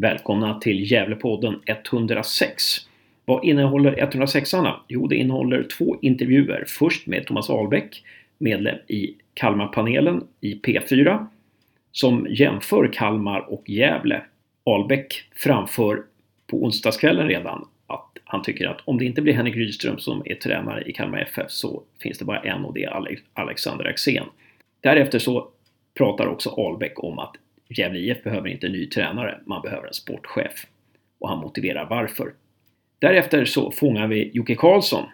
Välkomna till Gävlepodden 106. Vad innehåller 106-arna? Jo, det innehåller två intervjuer. Först med Thomas Ahlbäck, medlem i Kalmarpanelen i P4, som jämför Kalmar och Gävle. Ahlbäck framför på onsdagskvällen redan att han tycker att om det inte blir Henrik Rydström som är tränare i Kalmar FF så finns det bara en och det är Alexander Axén. Därefter så pratar också Ahlbäck om att Gävle IF behöver inte en ny tränare, man behöver en sportchef. Och han motiverar varför. Därefter så fångar vi Jocke Karlsson,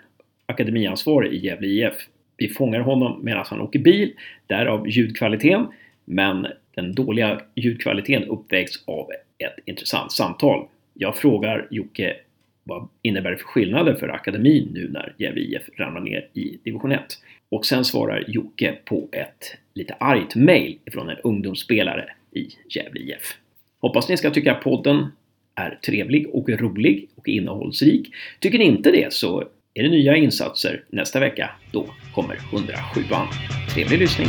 akademiansvarig i Gävle IF. Vi fångar honom medan han åker bil, därav ljudkvaliteten. Men den dåliga ljudkvaliteten uppvägs av ett intressant samtal. Jag frågar Jocke vad innebär det för skillnader för akademin nu när Gävle IF ramlar ner i division 1? Och sen svarar Jocke på ett lite argt mail från en ungdomsspelare i Gävle IF. Hoppas ni ska tycka att podden är trevlig och rolig och innehållsrik. Tycker ni inte det så är det nya insatser nästa vecka. Då kommer 107an. Trevlig lyssning!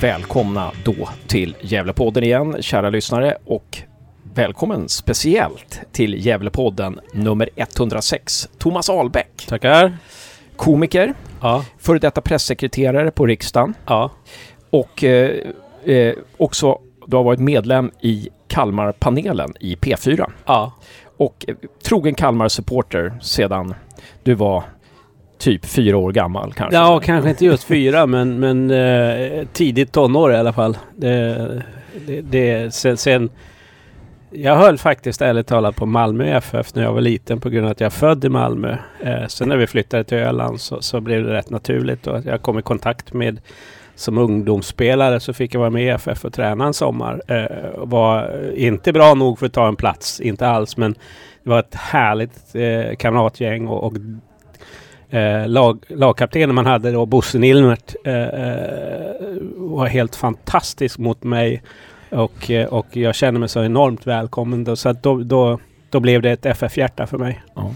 Välkomna då till Gävlepodden igen, kära lyssnare och välkommen speciellt till Gävlepodden nummer 106, Thomas Ahlbäck. Tackar. Komiker, Ja. före detta pressekreterare på riksdagen Ja. och eh, eh, också du har varit medlem i Kalmarpanelen i P4 Ja. och eh, trogen Kalmar-supporter sedan du var typ fyra år gammal kanske. Ja, kanske inte just fyra, men, men eh, tidigt tonår i alla fall. Det, det, det, sen, sen, jag höll faktiskt ärligt talat på Malmö FF när jag var liten på grund av att jag är född i Malmö. Eh, sen när vi flyttade till Öland så, så blev det rätt naturligt och jag kom i kontakt med som ungdomsspelare så fick jag vara med i FF och träna en sommar. Eh, var inte bra nog för att ta en plats, inte alls, men det var ett härligt eh, kamratgäng och, och eh, lag, lagkaptenen man hade då, Bosse Nilmert, eh, eh var helt fantastisk mot mig. Och, eh, och jag kände mig så enormt välkommen. Då, så att då, då, då blev det ett FF-hjärta för mig. Ja.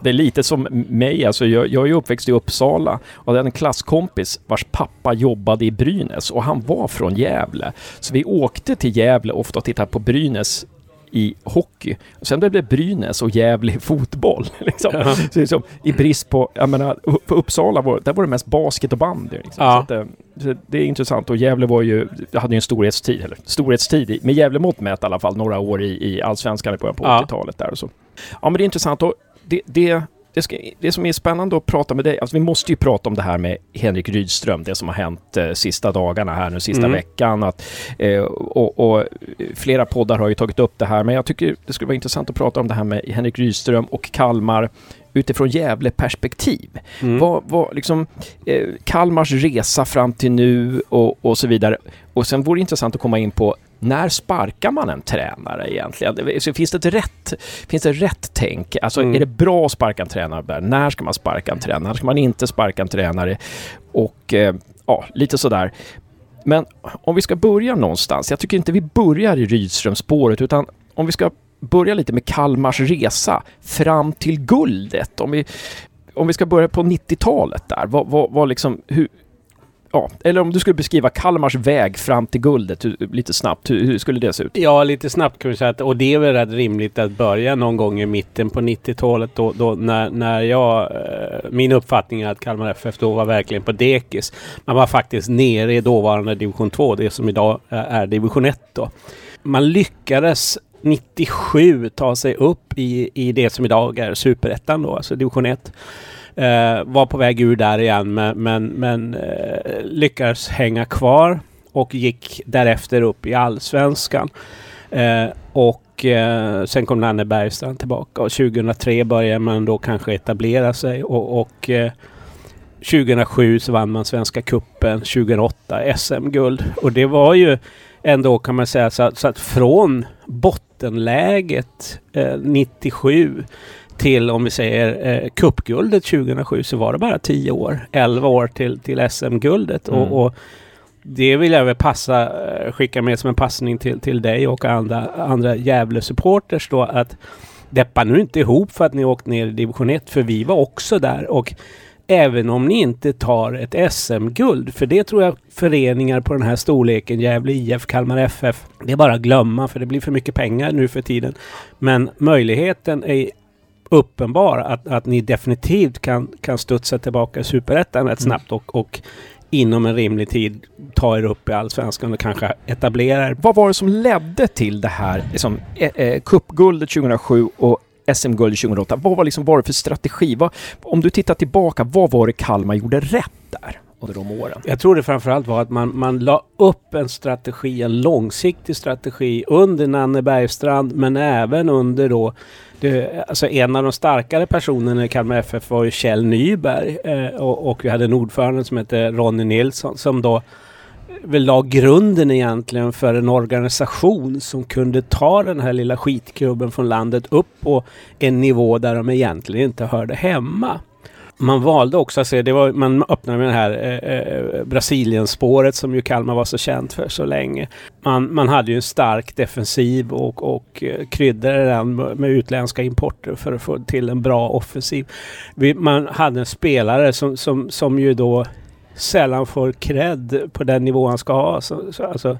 Det är lite som mig, alltså jag, jag är ju uppväxt i Uppsala och hade en klasskompis vars pappa jobbade i Brynäs och han var från Gävle. Så vi åkte till Gävle ofta och tittade på Brynäs i hockey. Sen blev det Brynäs och Gävle i fotboll. Liksom. Ja. Så liksom, I brist på, jag menar, på Uppsala var, där var det mest basket och bandy. Liksom. Ja. Så att, eh, så det är intressant och Gävle var ju, hade ju en storhetstid, eller storhetstid, med Gävle-mått mätt i alla fall, några år i, i Allsvenskan i början på Ja. 80-talet där och så. Ja men det är intressant och det, det, det, ska, det som är spännande att prata med dig, alltså vi måste ju prata om det här med Henrik Rydström, det som har hänt eh, sista dagarna här nu, sista Mm. veckan. Att, eh, och, och flera poddar har ju tagit upp det här, men jag tycker det skulle vara intressant att prata om det här med Henrik Rydström och Kalmar utifrån Gävle-perspektiv. Mm. Vad, vad, liksom, eh, Kalmars resa fram till nu och, och så vidare. Och sen vore det intressant att komma in på när sparkar man en tränare egentligen? Så finns det ett rätt, finns det rätt tänk? Alltså Mm. är det bra att sparka en tränare där? När ska man sparka en tränare? När ska man inte sparka en tränare? Och eh, ja, lite sådär. Men om vi ska börja någonstans. Jag tycker inte vi börjar i Rydströmspåret utan om vi ska börja lite med Kalmars resa fram till guldet. Om vi, om vi ska börja på 90-talet där. Vad, vad, vad liksom, hur, ja, eller om du skulle beskriva Kalmars väg fram till guldet lite snabbt. Hur, hur skulle det se ut? Ja, lite snabbt kan vi säga att, och det är väl rätt rimligt att börja någon gång i mitten på 90-talet då, då när, när jag, eh, min uppfattning är att Kalmar FF då var verkligen på dekis. Man var faktiskt nere i dåvarande division 2, det som idag eh, är division 1 då. Man lyckades 97 ta sig upp i, i det som idag är superettan då, alltså division 1. Eh, var på väg ur där igen men, men, men eh, lyckades hänga kvar och gick därefter upp i allsvenskan. Eh, och eh, sen kom Nanne Bergstrand tillbaka och 2003 började man då kanske etablera sig och, och eh, 2007 så vann man Svenska Kuppen 2008 SM-guld. Och det var ju ändå kan man säga så att, så att från bottenläget eh, 97 till om vi säger eh, cupguldet 2007 så var det bara 10 år. 11 år till, till SM-guldet. Mm. Och, och det vill jag väl passa, eh, skicka med som en passning till, till dig och andra, andra Gävle-supporters då att deppa nu inte ihop för att ni åkt ner i division 1 för vi var också där och även om ni inte tar ett SM-guld, för det tror jag föreningar på den här storleken, Gävle IF, Kalmar FF, det är bara att glömma för det blir för mycket pengar nu för tiden. Men möjligheten är uppenbar att, att ni definitivt kan, kan studsa tillbaka i Superettan rätt snabbt mm. och, och inom en rimlig tid ta er upp i Allsvenskan och kanske etablera er. Vad var det som ledde till det här liksom, eh, eh, cupguldet 2007 och SM-guld 2008? Vad var, liksom, var det för strategi? Vad, om du tittar tillbaka, vad var det Kalmar gjorde rätt där? Under de åren? Jag tror det framförallt var att man, man la upp en strategi, en långsiktig strategi under Nanne Bergstrand men även under då det, alltså en av de starkare personerna i Kalmar FF var ju Kjell Nyberg eh, och, och vi hade en ordförande som hette Ronny Nilsson som då väl la grunden egentligen för en organisation som kunde ta den här lilla skitklubben från landet upp på en nivå där de egentligen inte hörde hemma man valde också att se, det var, man öppnade med det här eh, eh, Brasilienspåret som ju Kalmar var så känt för så länge. Man, man hade ju en stark defensiv och, och eh, kryddade den med utländska importer för att få till en bra offensiv. Vi, man hade en spelare som, som, som ju då sällan får cred på den nivå han ska ha. Så, så, alltså,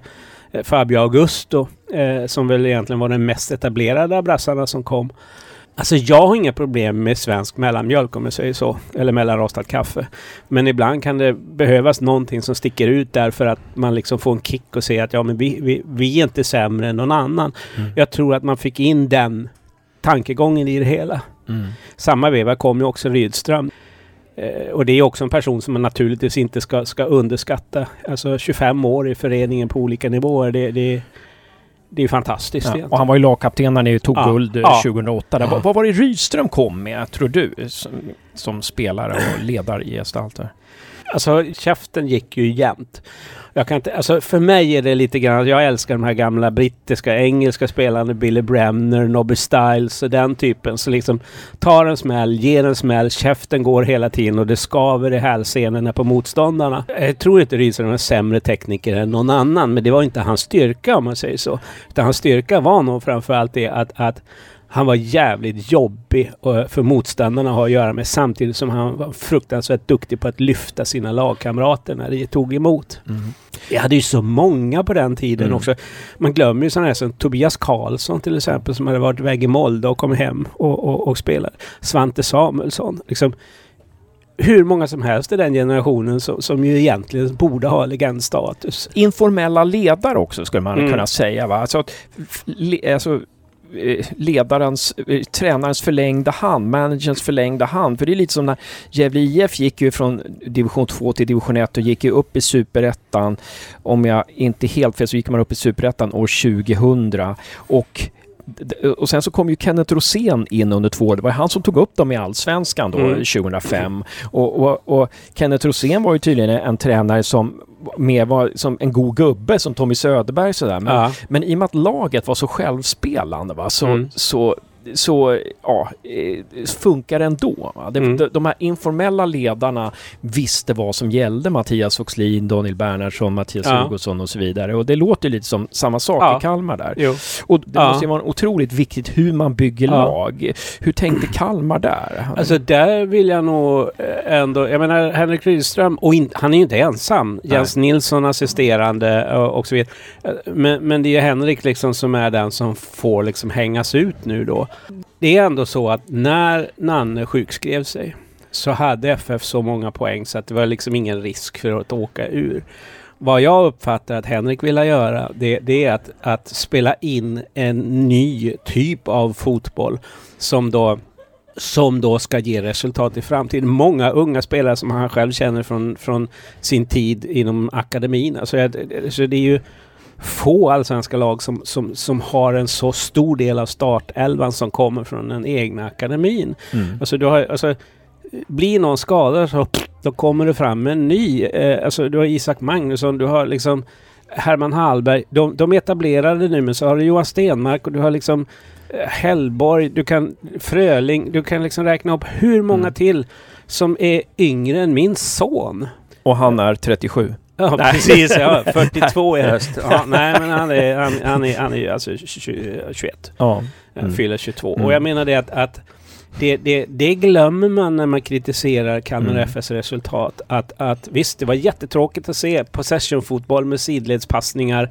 eh, Fabio Augusto, eh, som väl egentligen var den mest etablerade av brassarna som kom. Alltså jag har inga problem med svensk mellanmjölk om jag säger så. Eller mellanrostat kaffe. Men ibland kan det behövas någonting som sticker ut därför att man liksom får en kick och säger att ja men vi, vi, vi är inte sämre än någon annan. Mm. Jag tror att man fick in den tankegången i det hela. Mm. Samma veva kom ju också Rydström. Eh, och det är också en person som man naturligtvis inte ska, ska underskatta. Alltså 25 år i föreningen på olika nivåer. Det, det, det är fantastiskt. Ja, och han var ju lagkapten när ni tog ja, guld ja. 2008. Där. Vad, vad var det Rydström kom med, tror du, som, som spelare och ledargestalter? Alltså käften gick ju jämnt. Jag kan inte, alltså för mig är det lite grann, jag älskar de här gamla brittiska, engelska spelarna, Billy Bremner, Nobby Styles och den typen. Så liksom tar en smäll, ger en smäll, käften går hela tiden och det skaver i hälsenorna på motståndarna. Jag tror inte Rydström är en sämre tekniker än någon annan, men det var inte hans styrka om man säger så. Utan hans styrka var nog framförallt det att, att han var jävligt jobbig för motståndarna att ha att göra med samtidigt som han var fruktansvärt duktig på att lyfta sina lagkamrater när det tog emot. Mm. Vi hade ju så många på den tiden mm. också. Man glömmer ju sådana här som Tobias Karlsson till exempel som hade varit iväg i Molde och kom hem och, och, och spelade. Svante Samuelsson. Liksom, hur många som helst i den generationen som, som ju egentligen borde ha legendstatus. Informella ledare också skulle man mm. kunna säga. Va? Alltså, alltså Eh, Eh, ledarens, eh, tränarens förlängda hand, managerns förlängda hand. För det är lite som när Gävle IF gick ju från division 2 till division 1 och gick ju upp i superettan. Om jag inte helt fel så gick man upp i superettan år 2000 och och sen så kom ju Kenneth Rosén in under två år. Det var han som tog upp dem i Allsvenskan då, mm. 2005. Och, och, och, Kenneth Rosén var ju tydligen en tränare som mer var som en god gubbe som Tommy Söderberg sådär. Men, ja. men i och med att laget var så självspelande va, så, mm. så så ja, eh, funkar det ändå. Va? Mm. De, de här informella ledarna visste vad som gällde. Mattias Oxlin, Daniel Bernhardsson, Mattias ja. Hugosson och så vidare. Och det låter lite som samma sak ja. i Kalmar där. Jo. Och det ja. måste ju vara otroligt viktigt hur man bygger ja. lag. Hur tänkte Kalmar där? Alltså där vill jag nog eh, ändå... Jag menar Henrik Rydström, och in, han är ju inte ensam. Nej. Jens Nilsson assisterande och, och så vidare. Eh, men, men det är Henrik liksom som är den som får liksom hängas ut nu då. Det är ändå så att när Nanne sjukskrev sig så hade FF så många poäng så att det var liksom ingen risk för att åka ur. Vad jag uppfattar att Henrik vill göra det, det är att, att spela in en ny typ av fotboll som då som då ska ge resultat i framtiden. Många unga spelare som han själv känner från, från sin tid inom akademin. Alltså, så det är ju få allsvenska lag som, som, som har en så stor del av startelvan som kommer från den egna akademin. Mm. Alltså, du har, alltså, blir någon skadad så då kommer det fram en ny. Eh, alltså du har Isak Magnusson, du har liksom Herman Hallberg. De, de etablerade nu men så har du Johan Stenmark och du har liksom eh, Hellborg, du kan Fröling, du kan liksom räkna upp hur många mm. till som är yngre än min son. Och han är 37? Ja, precis. Ja, 42 i höst. Ja, nej, men han är, han, han är, han är alltså 21. Ja. Mm. Fyller 22. Mm. Och jag menar det att, att det, det, det glömmer man när man kritiserar Kalmar Mm. FFs resultat. Att, att visst, det var jättetråkigt att se possession-fotboll med sidledspassningar.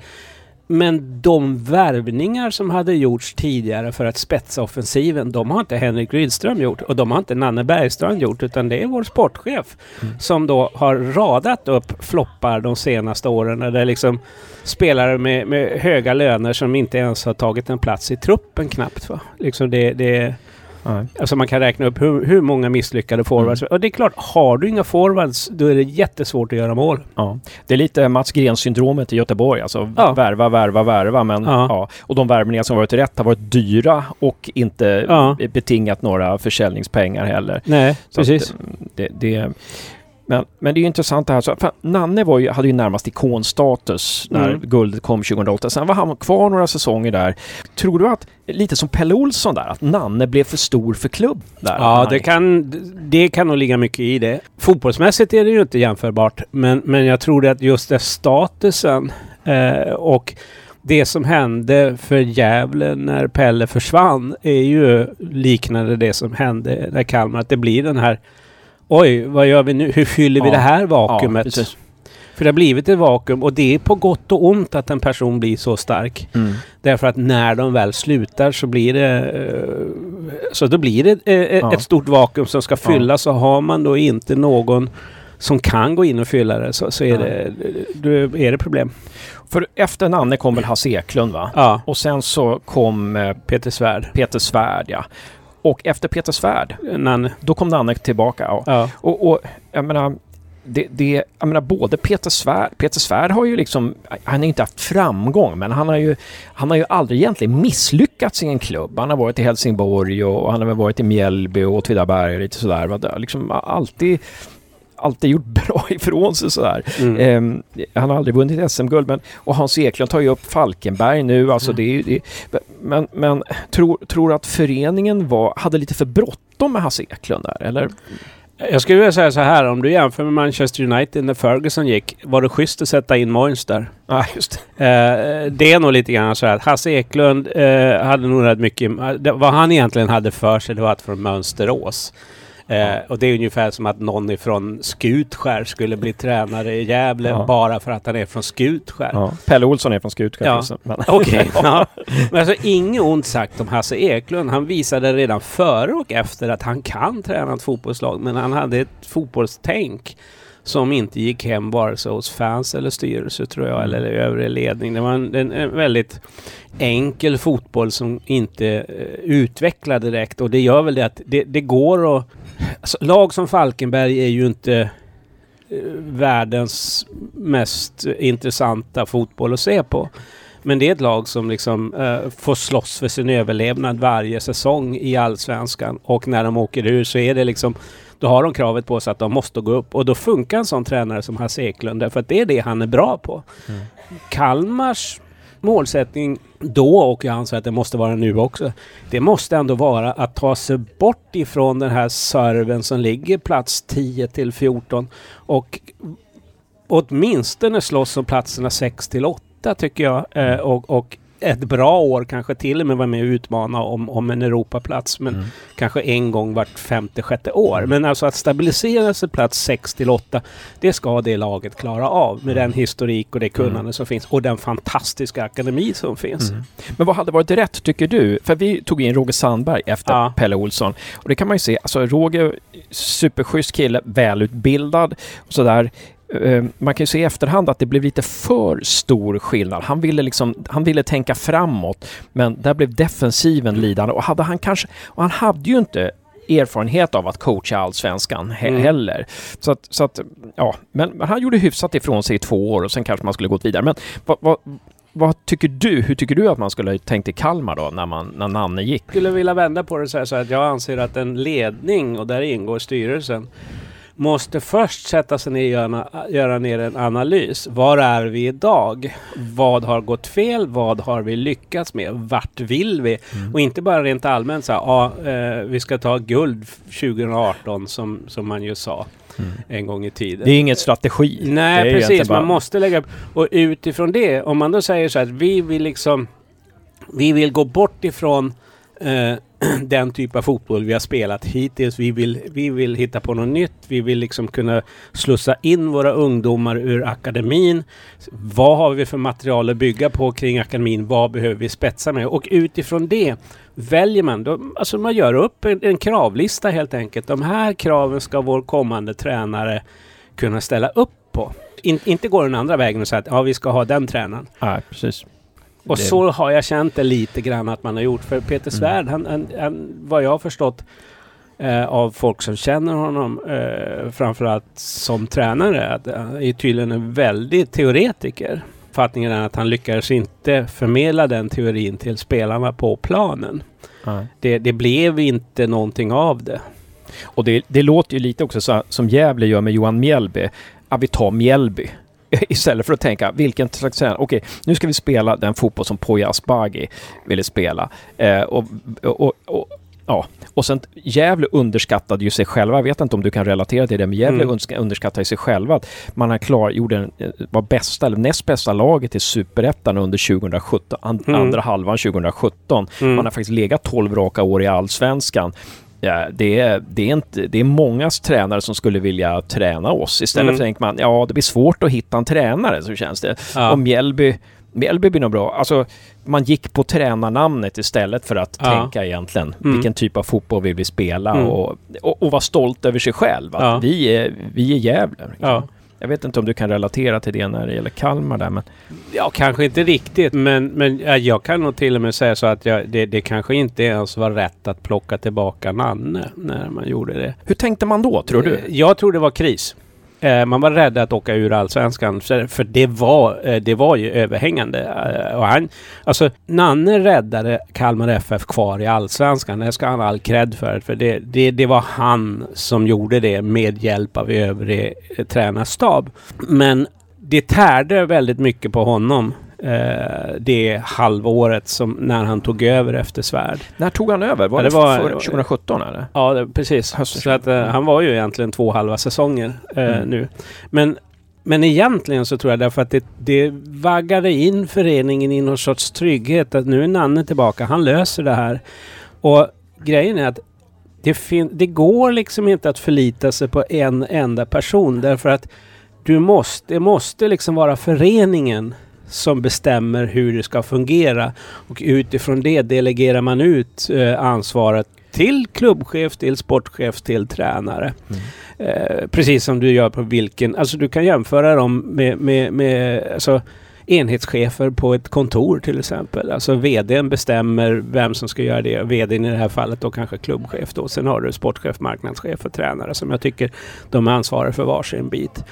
Men de värvningar som hade gjorts tidigare för att spetsa offensiven, de har inte Henrik Rydström gjort och de har inte Nanne Bergstrand gjort, utan det är vår sportchef Mm. som då har radat upp floppar de senaste åren. Där liksom spelare med, med höga löner som inte ens har tagit en plats i truppen knappt. Va? Liksom det, det, Nej. alltså man kan räkna upp hur, hur många misslyckade forwards. Och det är klart, har du inga forwards då är det jättesvårt att göra mål. Ja. Det är lite Mats Green-syndromet i Göteborg. Alltså Ja. värva, värva, värva. Men, Ja. ja. Och de värvningar som varit rätt har varit dyra och inte Ja. betingat några försäljningspengar heller. Nej, Så Att, det, det, men, men det är ju intressant det här. Så, Nanne var ju, hade ju närmast ikonstatus när Mm. guldet kom 2008. Sen var han kvar några säsonger där. Tror du att, lite som Pelle Olsson där, att Nanne blev för stor för klubb? Där, Ja, det kan, det kan nog ligga mycket i det. Fotbollsmässigt är det ju inte jämförbart. Men, men jag tror att just det statusen eh, och det som hände för Gävle när Pelle försvann är ju liknande det som hände när Kalmar. Att det blir den här Oj, vad gör vi nu? Hur fyller vi Ja. det här Ja, vakuumet? precis. för det har blivit ett vakuum och det är på gott och ont att en person blir så stark. Mm. Därför att när de väl slutar så blir det... eh, så då blir det eh, Ja. ett stort vakuum som ska fyllas. Så har man då inte någon som kan gå in och fylla det så, så är, Ja. det, då är det problem. För efter Nanne kom väl Hasse Eklund va? Ja, Och sen så kom eh, Peter Svärd. Peter Svärd ja. Och efter Peter Svärd, Nanne. då kom Nanne tillbaka. Ja. Och, och jag menar, det, det, jag menar både Peter Svärd, Peter Svärd har ju liksom, han har inte haft framgång men han har ju, han har ju aldrig egentligen misslyckats i en klubb. Han har varit i Helsingborg och han har varit i Mjällby och Åtvidaberg och lite sådär. Liksom alltid, alltid gjort bra ifrån sig sådär. Mm. Ehm, han har aldrig vunnit SM-guld men, och Hans Eklund tar ju upp Falkenberg nu. Alltså Mm. det är, ju- det, men men tror, tror att föreningen var, hade lite för bråttom med Hasse Eklund där eller? Jag skulle vilja säga så här, om du jämför med Manchester United när Ferguson gick, var det schysst att sätta in Moyes där? Ja, just det. Eh, det är nog lite grann så här att Hasse Eklund eh, hade nog rätt mycket... Det, vad han egentligen hade för sig det var att från Mönsterås. Eh, och det är ungefär som att någon ifrån Skutskär skulle bli tränare i Gävle Ja. bara för att han är från Skutskär. Ja. Pelle Olsson är från Skutskär Ja. Okej. ja. Men alltså inget ont sagt om Hasse Eklund. Han visade redan före och efter att han kan träna ett fotbollslag. Men han hade ett fotbollstänk som inte gick hem vare sig hos fans eller styrelse tror jag, eller övrig ledning. Det var en, en, en väldigt enkel fotboll som inte eh, utvecklade direkt. Och det gör väl det att det, det går att... Alltså, lag som Falkenberg är ju inte eh, världens mest intressanta fotboll att se på. Men det är ett lag som liksom eh, får slåss för sin överlevnad varje säsong i Allsvenskan. Och när de åker ur så är det liksom då har de kravet på sig att de måste gå upp. Och då funkar en sån tränare som Hasse Eklund därför att det är det han är bra på. Kalmars målsättning då, och jag anser att det måste vara nu också, det måste ändå vara att ta sig bort ifrån den här serven som ligger plats 10 till 14 och åtminstone slåss om platserna 6 till 8 tycker jag. Eh, och, och ett bra år kanske till och med vara med och utmana om, om en Europaplats. Men Mm. kanske en gång vart femte, sjätte år. Men alltså att stabilisera sig plats 6 till 8, det ska det laget klara av med den historik och det kunnande som finns och den fantastiska akademi som finns. Mm. Men vad hade varit rätt tycker du? För vi tog in Roger Sandberg efter Ja. Pelle Olsson. Och det kan man ju se, alltså Roger, superschysst kille, välutbildad och sådär. Eh, Man kan ju se i efterhand att det blev lite för stor skillnad. Han ville, liksom, han ville tänka framåt, men där blev defensiven lidande. Och, hade han, kanske, och han hade ju inte erfarenhet av att coacha allsvenskan he- Mm. heller. Så att, så att, ja, men, men han gjorde hyfsat ifrån sig i två år och sen kanske man skulle gått vidare. Men vad, vad, vad tycker du? Hur tycker du att man skulle ha tänkt i Kalmar då när, man, när Nanne gick? skulle vilja vända på det och säga så här att jag anser att en ledning, och där ingår styrelsen, måste först sätta sig ner och göra, göra ner en analys. Var är vi idag? Vad har gått fel? Vad har vi lyckats med? Vart vill vi? Mm. Och inte bara rent allmänt så här, ja, eh, vi ska ta guld 2018 som, som man ju sa Mm. en gång i tiden. Det är ingen strategi. Nej, precis. bara- Man måste lägga upp. Och utifrån det, om man då säger så här att vi vill liksom... Vi vill gå bort ifrån eh, den typ av fotboll vi har spelat hittills. Vi vill, vi vill hitta på något nytt. Vi vill liksom kunna slussa in våra ungdomar ur akademin. Vad har vi för material att bygga på kring akademin? Vad behöver vi spetsa med? Och utifrån det väljer man. Då, alltså man gör upp en, en kravlista helt enkelt. De här kraven ska vår kommande tränare kunna ställa upp på. In, inte gå den andra vägen och säga att ja, vi ska ha den tränaren. Nej, precis. Och Det- så har jag känt det lite grann att man har gjort. För Peter Svärd, han, han, han, vad jag har förstått eh, av folk som känner honom, eh, framförallt som tränare, att han är tydligen en väldigt teoretiker. Uppfattningen är att han lyckades inte förmedla den teorin till spelarna på planen. Nej. Det, det blev inte någonting av det. Och det, det låter ju lite också så, som Gävle gör med Johan Mjällby. Ja, vi tar Mjällby. Istället för att tänka vilken slags tränare. Okej, nu ska vi spela den fotboll som Poya Asbaghi ville spela. Eh, och, och, och, ja. och sen Gävle underskattade ju sig själva. Jag vet inte om du kan relatera till det, men Gävle Mm. underskattade sig själva. Att man har klar, gjorde en, eh, var bästa, eller näst bästa laget i Superettan under 2017, an, Mm. andra halvan 2017. Mm. Man har faktiskt legat 12 raka år i Allsvenskan. Ja, det, är, det, är inte, det är mångas tränare som skulle vilja träna oss. Istället Mm. för tänker man, ja det blir svårt att hitta en tränare, så känns det. Ja. Och Mjällby, Mjällby blir nog bra. Alltså, man gick på tränarnamnet istället för att Ja. tänka egentligen Mm. vilken typ av fotboll vill vi spela Mm. och, och, och vara stolt över sig själv. Att Ja. vi, är, vi är Gävle. liksom. Ja. Jag vet inte om du kan relatera till det när det gäller Kalmar där, men Ja, kanske inte riktigt, men, men ja, jag kan nog till och med säga så att jag, det, det kanske inte ens var rätt att plocka tillbaka Nanne när man gjorde det. hur tänkte man då, tror du? Jag tror det var kris. Eh, man var rädd att åka ur allsvenskan för det var, eh, det var ju överhängande. Eh, och han, alltså, Nanne räddade Kalmar FF kvar i allsvenskan. Det ska han ha all cred för. För det, det, det var han som gjorde det med hjälp av övrig tränarstab. Men det tärde väldigt mycket på honom. Eh, det halvåret som när han tog över efter Svärd. När tog han över? Var Ja, det, det var- för 2017 eller? Ja, det, precis. Hösten Så att, eh, han var ju egentligen två halva säsonger eh, Mm. nu. Men, men egentligen så tror jag därför att det, det vaggade in föreningen i någon sorts trygghet att nu är Nanne tillbaka. Han löser det här. Och grejen är att det, det går liksom inte att förlita sig på en enda person därför att du måste, det måste liksom vara föreningen som bestämmer hur det ska fungera. Och utifrån det delegerar man ut eh, ansvaret till klubbchef, till sportchef, till tränare. Eh, precis som du gör på vilken... Alltså du kan jämföra dem med, med, med alltså, enhetschefer på ett kontor till exempel. Alltså VDn bestämmer vem som ska göra det. VDn i det här fallet då kanske klubbchef då. Sen har du sportchef, marknadschef och tränare som jag tycker de är ansvariga för varsin bit.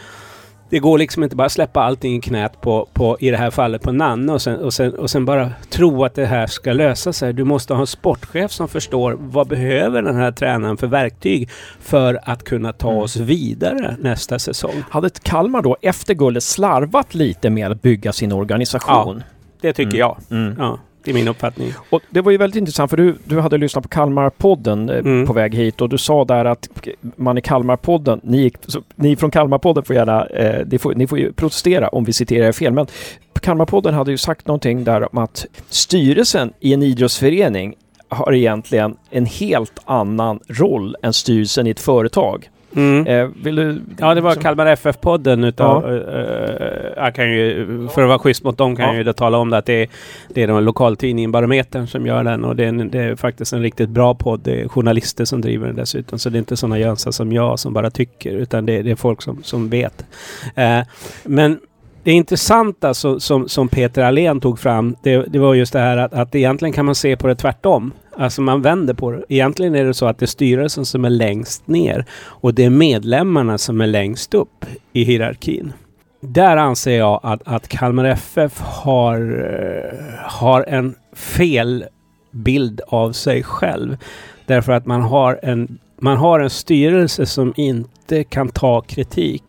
Det går liksom inte bara släppa allting i knät på, på i det här fallet på Nanne och sen, och, sen, och sen bara tro att det här ska lösa sig. Du måste ha en sportchef som förstår vad behöver den här tränaren för verktyg för att kunna ta Mm. oss vidare nästa säsong. Hade Kalmar då efter guldet slarvat lite med att bygga sin organisation? Det tycker Mm. jag. Mm. Ja, det är min uppfattning. Och det var ju väldigt intressant för du, du hade lyssnat på Kalmarpodden eh, Mm. på väg hit och du sa där att man i Kalmarpodden, ni, ni från Kalmarpodden får gärna, eh, ni, får, ni får ju protestera om vi citerar er fel, men Kalmarpodden hade ju sagt någonting där om att styrelsen i en idrottsförening har egentligen en helt annan roll än styrelsen i ett företag. Mm. Eh, vill du... Ja, det var liksom- Kalmar FF-podden utav... eh, jag kan ju, för att vara schysst mot dem kan Ja. jag ju då tala om det att det är, det är den lokaltidningen Barometern som gör den och det är, en, det är faktiskt en riktigt bra podd. Det är journalister som driver den dessutom. Så det är inte sådana jönsar som jag som bara tycker utan det, är- det är folk som, som vet. Eh, men det intressanta som, som, som Peter Allén tog fram, det, det var just det här att, att egentligen kan man se på det tvärtom. Alltså man vänder på det. Egentligen är det så att det är styrelsen som är längst ner och det är medlemmarna som är längst upp i hierarkin. Där anser jag att, att Kalmar FF har, eh, har en fel bild av sig själv. Därför att man har en man har en styrelse som inte kan ta kritik.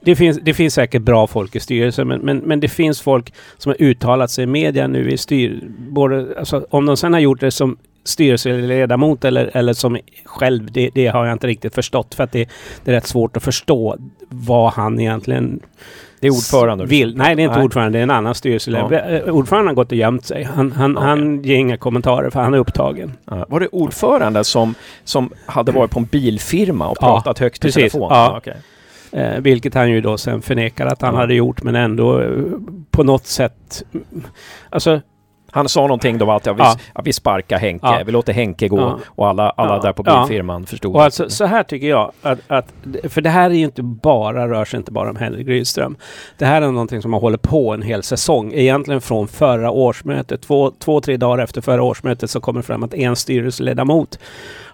Det finns, det finns säkert bra folk i styrelsen, men, men, men det finns folk som har uttalat sig i media nu i styr... Både, alltså, om de sen har gjort det som styrelseledamot eller, eller som själv, det, det, har jag inte riktigt förstått för att det, det är rätt svårt att förstå vad han egentligen det är ordförande? Vill. Nej, det är inte Nej. ordförande. Det är en annan styrelseledamot. Ja. Eh, ordföranden har gått och gömt sig. Han, han, okay. han ger inga kommentarer för han är upptagen. Ja. Var det ordförande som, som hade varit på en bilfirma och pratat ja, högt i precis. telefon? Ja. Okay. Eh, vilket han ju då sen förnekar att han hade gjort, men ändå eh, på något sätt... Alltså, han sa någonting då att ja, vi, ja. ja vi sparkar Henke, vi låter Henke gå och alla, alla där på bilfirman förstod. Och alltså, så här tycker jag, att, att, för det här är ju inte bara, rör sig inte bara om Henrik Rydström. Det här är någonting som har hållit på en hel säsong, egentligen från förra årsmötet. Två, två tre dagar efter förra årsmötet så kommer det fram att en styrelseledamot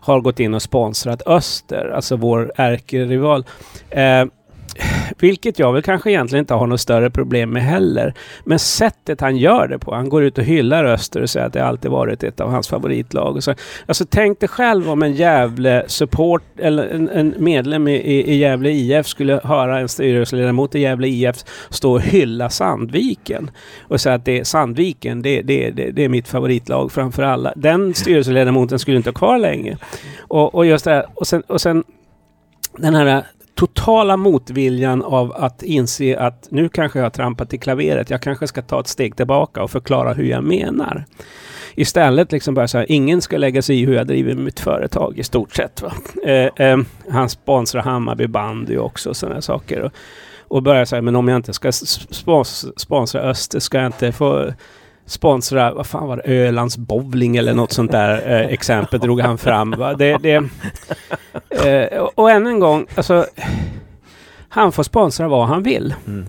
har gått in och sponsrat Öster, alltså vår ärkerival. Eh, vilket jag väl kanske egentligen inte har något större problem med heller. Men sättet han gör det på. Han går ut och hyllar Öster och säger att det alltid varit ett av hans favoritlag. Och så, alltså tänk dig själv om en Gävle support eller en, en medlem i, i, Gävle IF skulle höra en styrelseledamot i Gävle IF stå och hylla Sandviken. Och säga att det är Sandviken, det, det, det, det är mitt favoritlag framför alla. Den styrelseledamoten skulle inte vara kvar länge. Och, och just det här, och sen, och sen den här totala motviljan av att inse att nu kanske jag har trampat i klaveret. Jag kanske ska ta ett steg tillbaka och förklara hur jag menar. Istället liksom bara så här, ingen ska lägga sig i hur jag driver mitt företag i stort sett. Va? Eh, eh, han sponsrar Hammarby bandy också och sådana saker. Och, och börjar säga, men om jag inte ska spons sponsra Öster ska jag inte få sponsra, vad fan var det, Ölands bowling eller något sånt där eh, exempel drog han fram. Det, det, eh, och, och än en gång, alltså, han får sponsra vad han vill. Mm.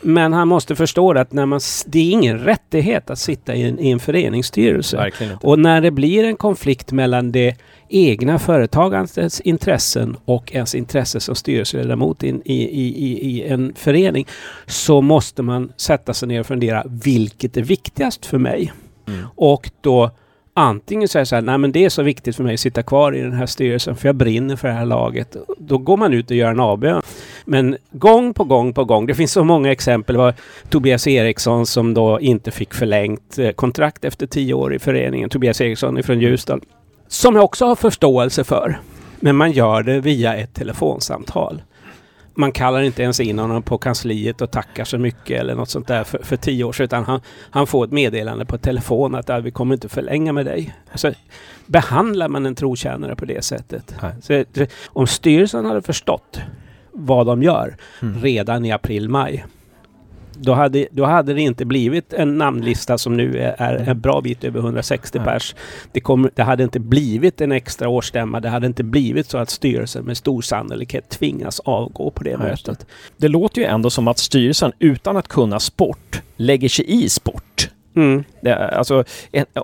Men han måste förstå att när man, det är ingen rättighet att sitta i en, i en föreningsstyrelse. Och när det blir en konflikt mellan det egna företagandets intressen och ens intresse som styrelseledamot i, i, i, i en förening så måste man sätta sig ner och fundera vilket är viktigast för mig? Mm. Och då antingen säga så här, nej men det är så viktigt för mig att sitta kvar i den här styrelsen för jag brinner för det här laget. Då går man ut och gör en avbön. Men gång på gång på gång, det finns så många exempel. Det var Tobias Eriksson som då inte fick förlängt eh, kontrakt efter tio år i föreningen. Tobias Eriksson ifrån Ljusdal. Som jag också har förståelse för. Men man gör det via ett telefonsamtal man kallar inte ens in honom på kansliet och tackar så mycket eller något sånt där för, för tio år sedan. Utan han, han får ett meddelande på telefon att vi kommer inte förlänga med dig. Alltså, behandlar man en trotjänare på det sättet? Så, om styrelsen hade förstått vad de gör mm. redan i april-maj då hade, då hade det inte blivit en namnlista som nu är, är en bra bit över 160 pers. Det, kom, det hade inte blivit en extra årsstämma. Det hade inte blivit så att styrelsen med stor sannolikhet tvingas avgå på det mötet. Det. det låter ju ändå som att styrelsen utan att kunna sport lägger sig i sport. Mm. Det, alltså,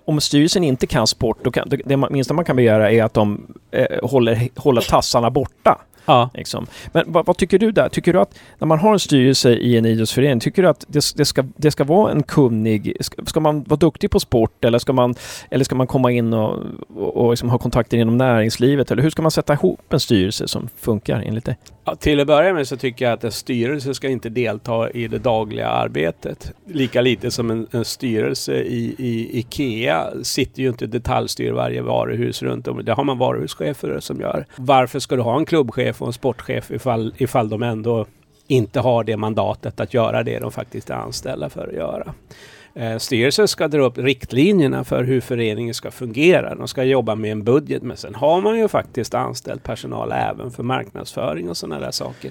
om styrelsen inte kan sport, då kan, det minsta man kan begära är att de eh, håller, håller tassarna borta. Ja. Liksom. Men vad, vad, tycker du där? Tycker du att när man har en styrelse i en idrottsförening, tycker du att det, det, ska, det ska vara en kunnig... Ska, ska, man vara duktig på sport eller ska man, eller ska man komma in och, och, och liksom ha kontakter inom näringslivet? Eller hur ska man sätta ihop en styrelse som funkar enligt dig? Ja, till att börja med så tycker jag att en styrelse ska inte delta i det dagliga arbetet. Lika lite som en, en styrelse i, i IKEA sitter ju inte detaljstyr varje varuhus runt om. Det har man varuhuschefer som gör. Varför ska du ha en klubbchef och en sportchef ifall, ifall de ändå inte har det mandatet att göra det de faktiskt är anställda för att göra. Eh, styrelsen ska dra upp riktlinjerna för hur föreningen ska fungera. De ska jobba med en budget, men sen har man ju faktiskt anställt personal även för marknadsföring och sådana där saker.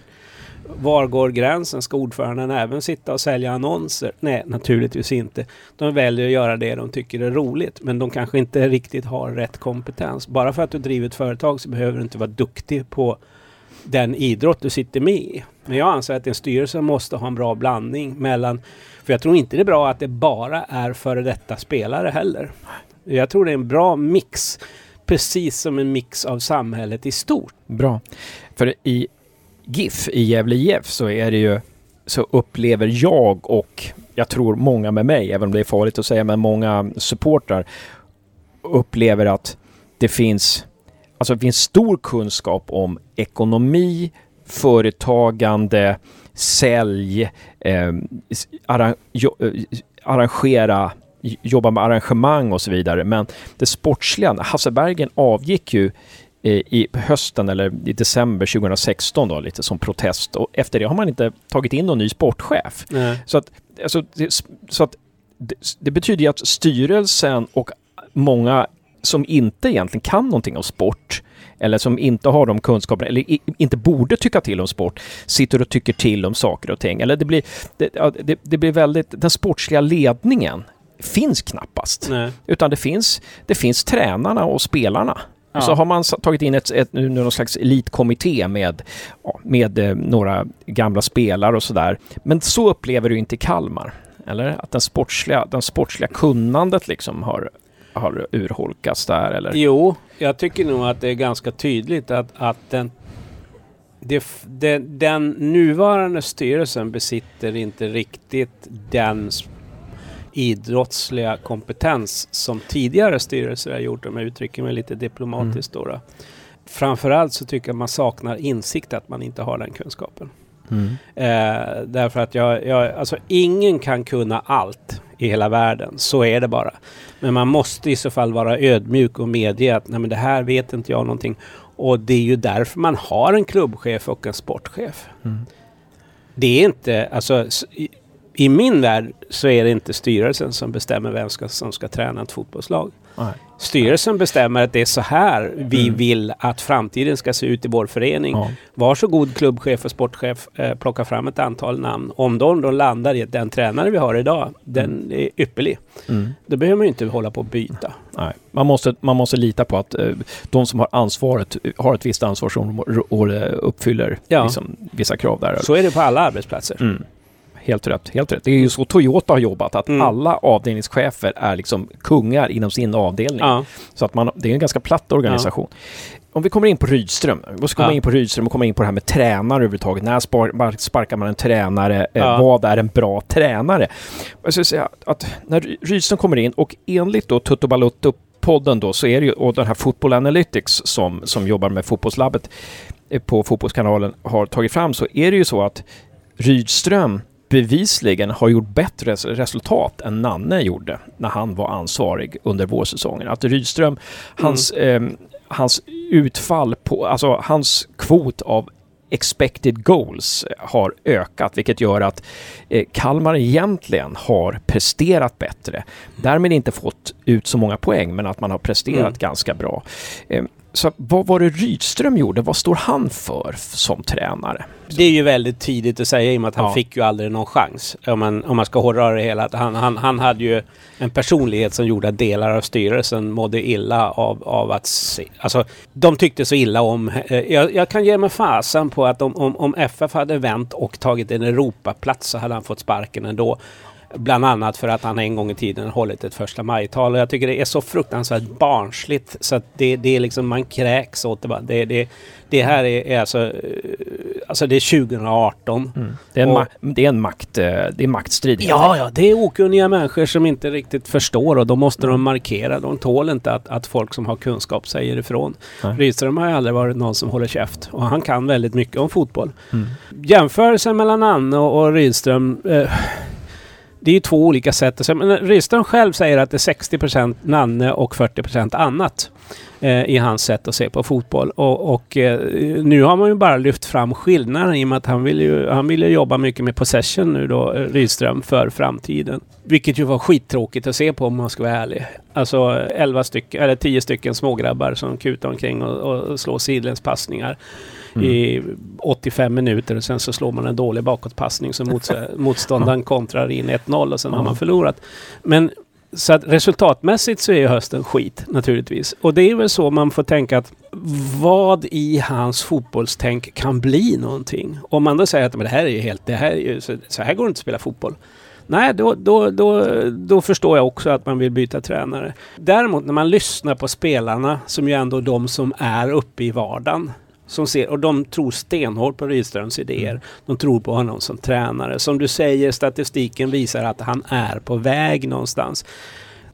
Var går gränsen? Ska ordföranden även sitta och sälja annonser? Nej, naturligtvis inte. De väljer att göra det de tycker är roligt, men de kanske inte riktigt har rätt kompetens. Bara för att du driver ett företag så behöver du inte vara duktig på den idrott du sitter med i. Men jag anser att en styrelse måste ha en bra blandning mellan för jag tror inte det är bra att det bara är före detta spelare heller. Jag tror det är en bra mix. Precis som en mix av samhället i stort. Bra. För i GIF, i Gävle IF, så är det ju så upplever jag och jag tror många med mig, även om det är farligt att säga, men många supportrar upplever att det finns alltså det finns stor kunskap om ekonomi, företagande, sälj, eh, arra, jo, arrangera, jobba med arrangemang och så vidare. Men det sportsliga, Hasse Bergen avgick ju eh, i hösten eller i december 2016 då, lite som protest. Och efter det har man inte tagit in någon ny sportchef. Nej. Så att, alltså, det, så att det, det betyder ju att styrelsen och många som inte egentligen kan någonting om sport eller som inte har de kunskaperna eller inte borde tycka till om sport sitter och tycker till om saker och ting. Eller det blir, det, det, det blir väldigt, den sportsliga ledningen finns knappast. Nej. Utan det finns, det finns tränarna och spelarna. Ja. Så har man tagit in ett, ett, någon slags elitkommitté med, med eh, några gamla spelare och sådär. Men så upplever du inte Kalmar. Eller? Att den sportsliga, den sportsliga kunnandet liksom har, har urholkats där. Eller? Jo, jag tycker nog att det är ganska tydligt att, att den, det, f- den, nuvarande styrelsen besitter inte riktigt den idrottsliga kompetens som tidigare styrelser har gjort, om jag uttrycker mig lite diplomatiskt. Då, då. Framförallt så tycker jag man saknar insikt att man inte har den kunskapen. Mm. Eh, därför att jag, jag, alltså ingen kan kunna allt i hela världen. Så är det bara. Men man måste i så fall vara ödmjuk och medge att Nej, men det här vet inte jag någonting. Och det är ju därför man har en klubbchef och en sportchef. Mm. Det är inte, alltså i min värld så är det inte styrelsen som bestämmer vem ska, som ska träna ett fotbollslag. Nej. Styrelsen bestämmer att det är så här vi Mm. vill att framtiden ska se ut i vår förening. Ja. Varsågod klubbchef och sportchef, eh, plocka fram ett antal namn. Om de då landar i att den tränare vi har idag, den är ypperlig. Mm. Då behöver man ju inte hålla på att byta. Nej. Man, måste, man måste lita på att eh, de som har ansvaret har ett visst ansvar som och eh, uppfyller Ja. liksom, vissa krav där. Så är det på alla arbetsplatser. Mm. Helt rätt, helt rätt. Det är ju så Toyota har jobbat, att Mm. alla avdelningschefer är liksom kungar inom sin avdelning. Ja. Så att man, det är en ganska platt organisation. Om vi kommer in på Rydström, vi ska Ja. in på Rydström och komma in på det här med tränare överhuvudtaget. När spar, sparkar man en tränare? Eh, Ja. vad är en bra tränare? Jag skulle säga att när Rydström kommer in och enligt då Tutto Balutto podden då så är det ju, och den här Football Analytics som, som jobbar med fotbollslabbet eh, på Fotbollskanalen har tagit fram så är det ju så att Rydström bevisligen har gjort bättre res- resultat än Nanne gjorde när han var ansvarig under vårsäsongen. Att Rydström, hans, eh, hans utfall på, alltså hans kvot av expected goals har ökat, vilket gör att eh, Kalmar egentligen har presterat bättre. Därmed inte fått ut så många poäng, men att man har presterat Mm. ganska bra. Eh, så vad var det Rydström gjorde? Vad står han för som tränare? Det är ju väldigt tidigt att säga i och med att han Ja. fick ju aldrig någon chans. Om man, om man ska hårdra det hela. Han, han, han hade ju en personlighet som gjorde att delar av styrelsen mådde illa av, av att se. Alltså, de tyckte så illa om... Eh, jag, jag kan ge mig fasen på att om, om, om FF hade vänt och tagit en Europaplats så hade han fått sparken ändå. Bland annat för att han en gång i tiden hållit ett första majtal. Och jag tycker det är så fruktansvärt barnsligt så att det, det är liksom man kräks åt det. bara. Det, det, det här är, är alltså... eh, Alltså det är 2018. Det är en, Och- det är en makt, eh, det är maktstrid. Ja, ja, det är okunniga människor som inte riktigt förstår och då måste de markera. De tål inte att, att folk som har kunskap säger ifrån. Nej. Rydström har aldrig varit någon som håller käft och han kan väldigt mycket om fotboll. Mm. Jämförelsen mellan Anne och, och Rydström eh, det är ju två olika sätt. att. Men Rydström själv säger att det är 60% Nanne och 40% annat eh, i hans sätt att se på fotboll. Och, och eh, nu har man ju bara lyft fram skillnaden i och med att han vill ju, han vill ju jobba mycket med possession nu då, eh, Rydström, för framtiden. Vilket ju var skittråkigt att se på om man ska vara ärlig. Alltså 11 stycken, eller 10 stycken smågrabbar som kutar omkring och, och slår sidledspassningar i 85 minuter och sen så slår man en dålig bakåtpassning så mots motståndaren kontrar in 1-0 och sen har man förlorat. Men så att resultatmässigt så är ju hösten skit naturligtvis. Och det är väl så man får tänka att vad i hans fotbollstänk kan bli någonting? Om man då säger att men det här är ju helt, det här är ju, så, så här går det inte att spela fotboll. Nej, då, då, då, då förstår jag också att man vill byta tränare. Däremot när man lyssnar på spelarna, som ju ändå är de som är uppe i vardagen, som ser, och de tror stenhårt på Rydströms idéer. De tror på honom som tränare. Som du säger, statistiken visar att han är på väg någonstans.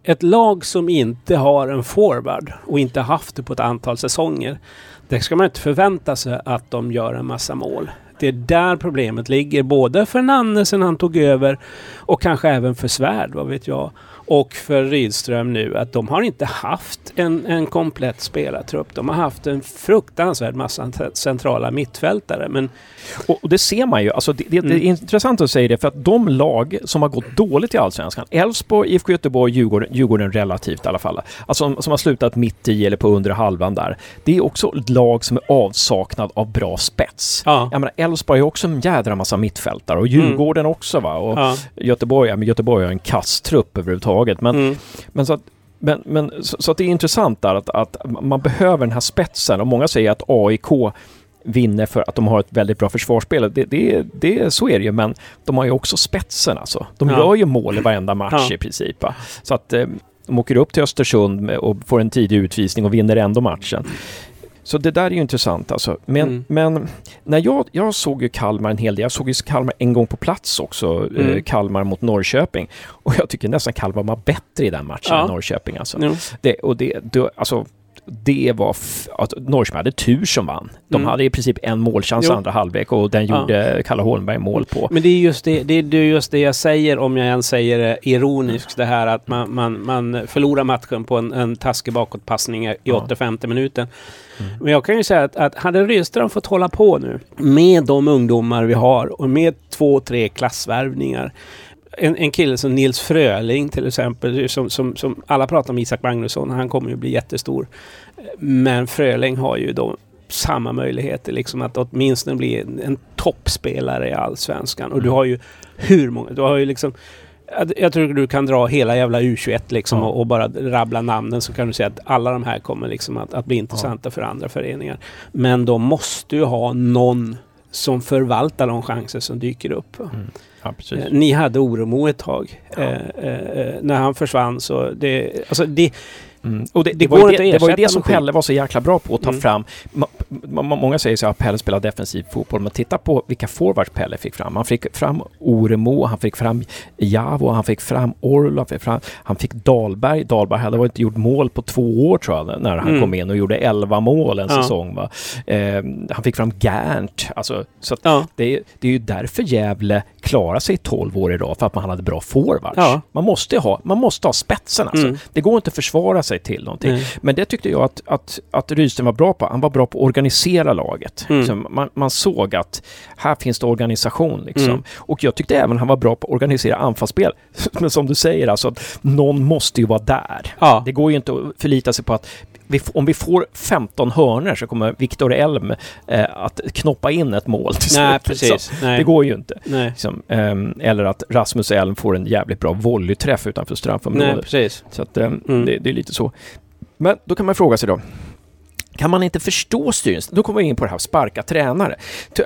ett lag som inte har en forward och inte haft det på ett antal säsonger. Det ska man inte förvänta sig att de gör en massa mål. Det är där problemet ligger. Både för Nanne sen han tog över och kanske även för Svärd, vad vet jag och för Rydström nu att de har inte haft en, en komplett spelartrupp. De har haft en fruktansvärd massa centrala mittfältare. Men... Och, och det ser man ju. Alltså det, det, mm. det, är mm. intressant att säga det för att de lag som har gått dåligt i Allsvenskan, Elfsborg, IFK Göteborg, Djurgården, Djurgården relativt i alla fall, alltså som, som har slutat mitt i eller på under halvan där. Det är också lag som är avsaknad av bra spets. Ja. Jag menar, Elfsborg är också en jädra massa mittfältare och Djurgården mm. också va. Och ja. Göteborg, ja, men Göteborg har en kasstrupp överhuvudtaget överhuvudtaget. Men, mm. men, så att, men, men så, så, att det är intressant där att, att man behöver den här spetsen och många säger att AIK vinner för att de har ett väldigt bra försvarsspel. Det, det, det, så är det ju, men de har ju också spetsen alltså. De ja. gör ju mål i varenda match ja. i princip. Va? Så att eh, de åker upp till Östersund och får en tidig utvisning och vinner ändå matchen. Så det där är ju intressant alltså. Men, mm. men när jag, jag såg ju Kalmar en hel del. Jag såg ju Kalmar en gång på plats också. Mm. Eh, Kalmar mot Norrköping. Och jag tycker nästan Kalmar var bättre i den matchen ja. än Norrköping alltså. Mm. Det, och det, det, alltså det var att Norrköping hade tur som vann. De mm. hade i princip en målchans jo. andra halvlek och den gjorde ja. Kalle Holmberg mål på. Men det är just det, det, det är just det jag säger om jag ens säger det ironiskt det här att man, man, man förlorar matchen på en, en taskig bakåtpassning i ja. 85 minuten. Mm. Men jag kan ju säga att, att hade Rydström fått hålla på nu med de ungdomar vi har och med två, tre klassvärvningar en, en kille som Nils Fröling till exempel, som, som, som alla pratar om Isak Magnusson, han kommer ju bli jättestor. Men Fröling har ju då samma möjligheter liksom att åtminstone bli en, en toppspelare i Allsvenskan. Och du har ju hur många, du har ju liksom jag tror du kan dra hela jävla U21 liksom ja. och, och, bara rabbla namnen så kan du säga att alla de här kommer liksom att, att bli intressanta ja. för andra föreningar. Men de måste ju ha någon som förvaltar de chanser som dyker upp. Mm. Ja, eh, Ni hade Oremo ett tag. Ja. Eh, eh, när han försvann så det, alltså det, Mm. Och det, det, det, var det, det, var ju det som Pelle var så jäkla bra på att ta mm. fram. Många säger så att Pelle spelar defensiv fotboll, men titta på vilka forwards Pelle fick fram. Han fick fram Oremo, han fick fram Javo, han fick fram Orlov, han fick Dahlberg. Dahlberg hade inte gjort mål på två år tror jag, när han mm. kom in och gjorde 11 mål en ja. säsong. Eh, han fick fram Gärnt. Alltså, så ja. det, det är ju därför Gävle klarar sig 12 år idag, för att man hade bra forwards. Ja. Man, måste ha, man måste ha spetsen alltså. Mm. Det går inte att försvara sig till någonting. Mm. Men det tyckte jag att, att, att Rydström var bra på. Han var bra på att organisera laget. Mm. Liksom, man, man, såg att här finns det organisation. Liksom. Mm. Och jag tyckte även han var bra på att organisera anfallsspel. Men som du säger, alltså, att någon måste ju vara där. Ja. Det går ju inte att förlita sig på att vi, om vi får 15 hörner så kommer Viktor Elm eh, att knoppa in ett mål till slut. Nej, precis. Nej. Det går ju inte. Liksom, eh, eller att Rasmus Elm får en jävligt bra volleyträff utanför straffområdet. Nej, precis. Så att, eh, mm. det, det, är lite så. Men då kan man fråga sig då, kan man inte förstå styrelsen? Då kommer vi in på det här sparka tränare.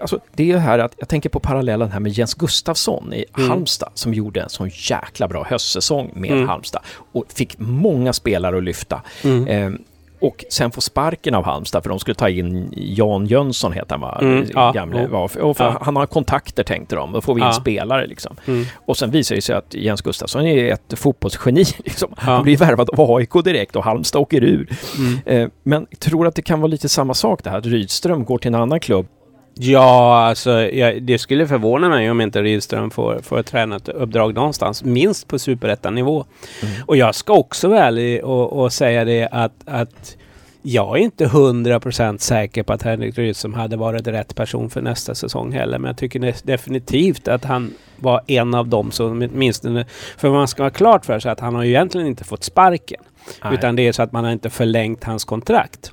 Alltså, det är ju här att jag tänker på parallellen här med Jens Gustafsson i mm. Halmstad som gjorde en sån jäkla bra höstsäsong med mm. Halmstad och fick många spelare att lyfta. Mm. Eh, och sen få sparken av Halmstad för de skulle ta in Jan Jönsson, heter han va? Mm, ja, Gamle, ja. Och ja. Han har kontakter tänkte de, då får vi in ja. spelare liksom. Mm. Och sen visar det sig att Jens Gustafsson är ett fotbollsgeni. Liksom. Han blir värvad av AIK direkt och Halmstad åker ur. Mm. Eh, men tror att det kan vara lite samma sak det här, att Rydström går till en annan klubb Ja, alltså jag, det skulle förvåna mig om inte Rydström får, får ett tränatuppdrag någonstans, minst på superettanivå. Mm. Och jag ska också vara ärlig och, och säga det att, att jag är inte hundra procent säker på att Henrik Rydström hade varit rätt person för nästa säsong heller. Men jag tycker definitivt att han var en av dem som åtminstone... För man ska vara klart för sig att han har ju egentligen inte fått sparken. Nej. Utan det är så att man har inte förlängt hans kontrakt.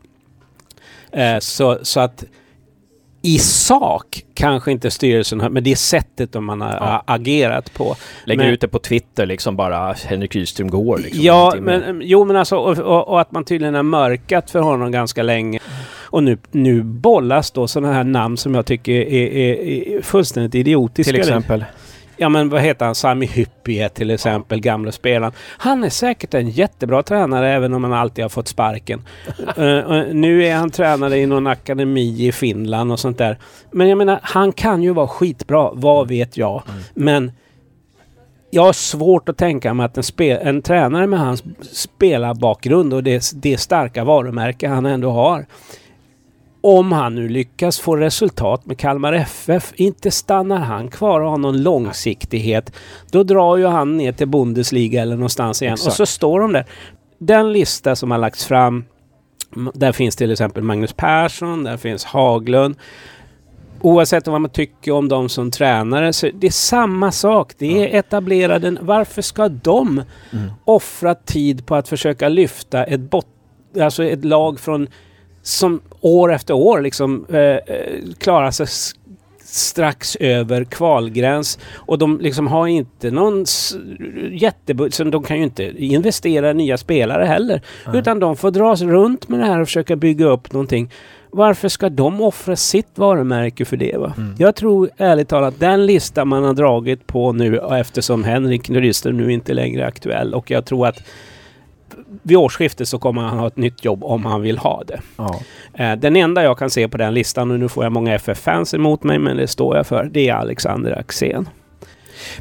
Eh, så, så att i sak kanske inte styrelsen har, men det är sättet de man har ja. agerat på. Lägger men, ut det på Twitter liksom bara Henrik Rydström går. Liksom, ja, men, jo men alltså och, och, och, att man tydligen har mörkat för honom ganska länge. Och nu, nu bollas då sådana här namn som jag tycker är, är, är fullständigt idiotiska. Till exempel? Ja men vad heter han? Sami Hyppie till exempel, gamla spelaren. Han är säkert en jättebra tränare även om han alltid har fått sparken. uh, nu är han tränare i någon akademi i Finland och sånt där. Men jag menar, han kan ju vara skitbra, vad vet jag. Mm. Men jag har svårt att tänka mig att en, spel, en tränare med hans spelarbakgrund och det, det starka varumärke han ändå har. Om han nu lyckas få resultat med Kalmar FF, inte stannar han kvar och har någon långsiktighet. Då drar ju han ner till Bundesliga eller någonstans igen Exakt. och så står de där. Den lista som har lagts fram, där finns till exempel Magnus Persson, där finns Haglund. Oavsett vad man tycker om dem som tränare, så det är samma sak. Det är etablerade... Varför ska de Mm. offra tid på att försöka lyfta ett, bot, alltså ett lag från som år efter år liksom eh, eh, klarar sig strax över kvalgräns och de liksom har inte någon jättebudget, de kan ju inte investera i nya spelare heller. Utan de får dras runt med det här och försöka bygga upp någonting. Varför ska de offra sitt varumärke för det? Va? Mm. Jag tror ärligt talat den lista man har dragit på nu eftersom Henrik Nyström nu inte längre är aktuell och jag tror att vid årsskiftet så kommer han ha ett nytt jobb om han vill ha det. Ja. Eh, Den enda jag kan se på den listan, och nu får jag många FF-fans emot mig, men det står jag för, det är Alexander Axén.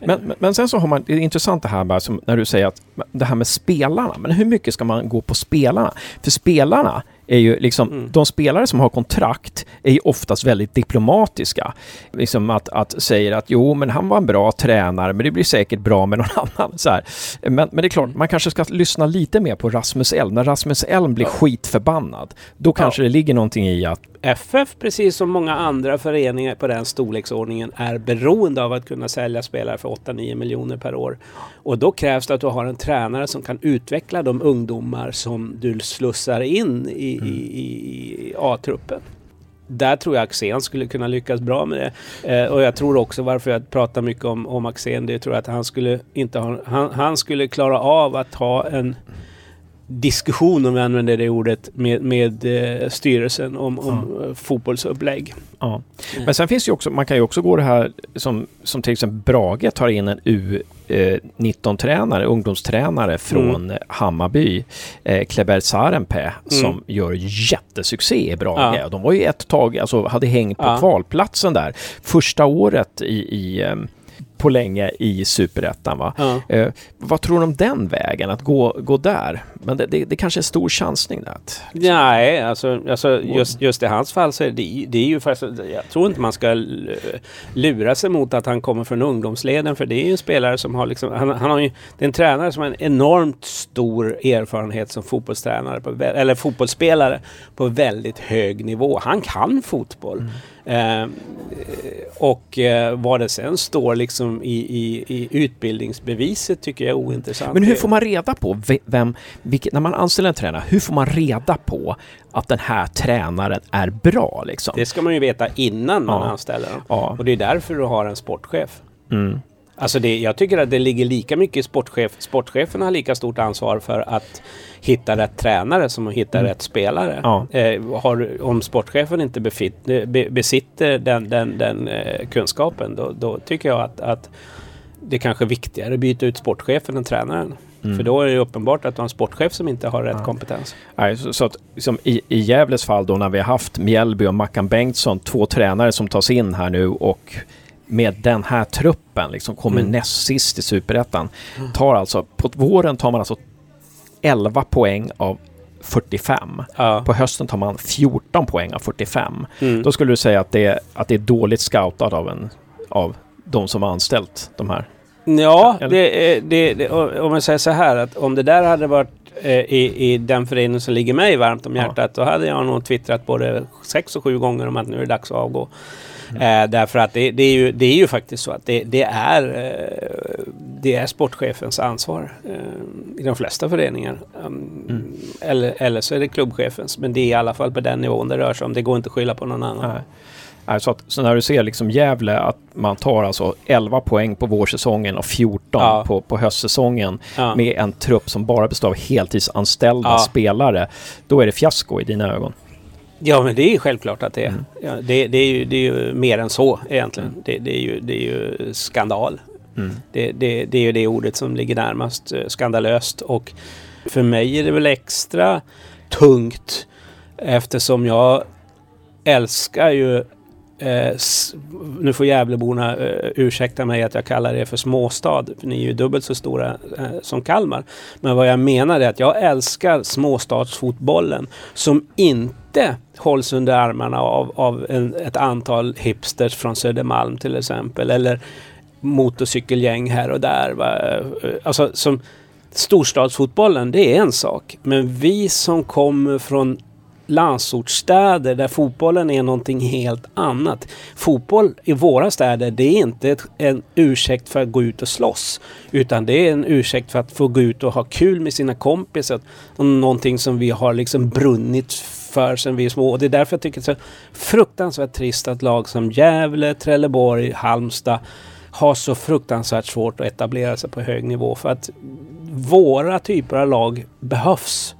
Men, men- sen så har man, det är intressant det här bara som när du säger att det här med spelarna, men hur mycket ska man gå på spelarna? För spelarna är ju liksom, Mm. de spelare som har kontrakt är ju oftast väldigt diplomatiska. Liksom att, att säger att jo, men han var en bra tränare, men det blir säkert bra med någon annan. Så här. Men, men det är klart, man kanske ska lyssna lite mer på Rasmus Elm. När Rasmus Elm blir skitförbannad, då kanske det ligger någonting i att FF, precis som många andra föreningar på den storleksordningen, är beroende av att kunna sälja spelare för 8-9 miljoner per år. Och då krävs det att du har en tränare som kan utveckla de ungdomar som du slussar in i, i, i, i A-truppen. Där tror jag Axén skulle kunna lyckas bra med det. Eh, och jag tror också varför jag pratar mycket om, om Axén, det tror jag att han skulle inte ha, han, han skulle klara av att ha en diskussion, om vi använder det ordet, med, med eh, styrelsen om, om eh, fotbollsupplägg. Ja. Men sen finns det ju också, man kan ju också gå det här som, som till exempel Brage tar in en U19-tränare, ungdomstränare från eh, Hammarby, eh, Kleber Sarenpää, som gör jättesuccé i Brage. Mm. Ja. De var ju ett tag, alltså hade hängt på Ja. kvalplatsen där. Första året i, i ehm, på länge i Superettan. Va? Ja. Eh, vad tror du om den vägen, att gå, gå där? Men det, det, det kanske är en stor chansning där. Att, Nej, alltså, alltså just, just i hans fall så är det, det är ju faktiskt, jag tror inte man ska lura sig mot att han kommer från ungdomsleden för det är ju en spelare som har liksom, han, han har ju, det är en tränare som har en enormt stor erfarenhet som fotbollstränare, på, eller fotbollsspelare på väldigt hög nivå. Han kan fotboll. Eh, och eh, vad det sen står liksom i, i, i utbildningsbeviset tycker jag är ointressant. Men hur får man reda på ve- vem, vilket, när man anställer en tränare, hur får man reda på att den här tränaren är bra liksom? Det ska man ju veta innan man Ja. anställer dem. Ja. Och det är därför du har en sportchef. Mm. Alltså det, jag tycker att det ligger lika mycket i sportchef. Sportchefen har lika stort ansvar för att hitta rätt tränare som att hitta rätt spelare. Ja. Eh, har, om sportchefen inte befitt, be, besitter den, den, den eh, kunskapen då, då tycker jag att, att det kanske är viktigare att byta ut sportchefen än tränaren. För då är det uppenbart att du har en sportchef som inte har rätt kompetens. Nej, så, så att liksom, i, i Gävles fall då när vi har haft Mjällby och Mackan Bengtsson, två tränare som tas in här nu och med den här truppen liksom kommer Mm. näst sist i Superettan. Tar alltså, på våren tar man alltså 11 poäng av 45. Ja. På hösten tar man 14 poäng av 45. Mm. Då skulle du säga att det, att det är dåligt scoutat av, en, av de som har anställt de här. Ja, det, det, det, om man säger så här att om det där hade varit eh, i, i den förening som ligger mig varmt om Ja. hjärtat då hade jag nog twittrat både sex och sju gånger om att nu är det dags att avgå. Eh, därför att det, det, är ju, det är ju faktiskt så att det, det, är, eh, det är sportchefens ansvar eh, i de flesta föreningar. Um, eller, eller så är det klubbchefens. Men det är i alla fall på den nivån det rör sig om. Det går inte att skylla på någon annan. Nej. Så, att, så när du ser liksom Gävle att man tar alltså 11 poäng på vårsäsongen och 14 Ja. på, på höstsäsongen Ja. med en trupp som bara består av heltidsanställda Ja. spelare. Då är det fiasko i dina ögon. Ja, men det är självklart att det är. Mm. Ja, det, det, är ju, det är ju mer än så egentligen. Det, det, är ju, det är ju skandal. Mm. Det, det, det är ju det ordet som ligger närmast. eh, Skandalöst. Och för mig är det väl extra tungt eftersom jag älskar ju eh, nu får Gävleborna eh, ursäkta mig att jag kallar er för småstad. För ni är ju dubbelt så stora eh, som Kalmar. Men vad jag menar är att jag älskar småstadsfotbollen som inte hålls under armarna av, av en, ett antal hipsters från Södermalm till exempel. Eller motorcykelgäng här och där. Va? Eh, alltså som storstadsfotbollen, det är en sak. Men vi som kommer från landsortsstäder där fotbollen är någonting helt annat. Fotboll i våra städer, det är inte ett, en ursäkt för att gå ut och slåss. Utan det är en ursäkt för att få gå ut och ha kul med sina kompisar. Och någonting som vi har liksom brunnit för sedan vi är små. Och det är därför jag tycker det är så fruktansvärt trist att lag som Gävle, Trelleborg, Halmstad har så fruktansvärt svårt att etablera sig på hög nivå. För att våra typer av lag behövs.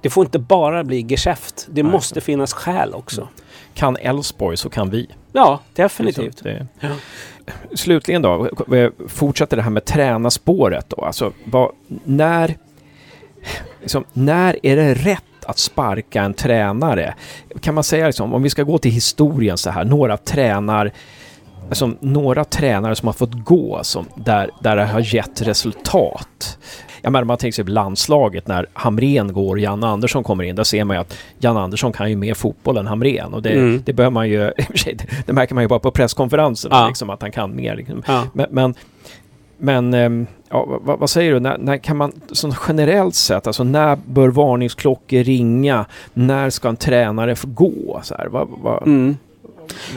Det får inte bara bli geschäft. Det Nej. måste finnas skäl också. Kan Elfsborg så kan vi. Ja, definitivt. Det- Ja. Slutligen då, fortsätter det här med tränarspåret då. Alltså, vad, när, liksom, när är det rätt att sparka en tränare? Kan man säga liksom, om vi ska gå till historien så här, några tränar Alltså, några tränare som har fått gå som, där, där det har gett resultat. Jag menar, man tänker sig landslaget när Hamren går och Jan Andersson kommer in. Där ser man ju att Jan Andersson kan ju mer fotboll än Hamren. Och det, Mm. det behöver man ju... det märker man ju bara på presskonferenserna, Ja. liksom, att han kan mer. Liksom. Ja. Men, men, men ehm, ja, vad, vad säger du? När, när kan man, som generellt sett, alltså när bör varningsklockor ringa? När ska en tränare få gå? Så här, vad, vad, Mm.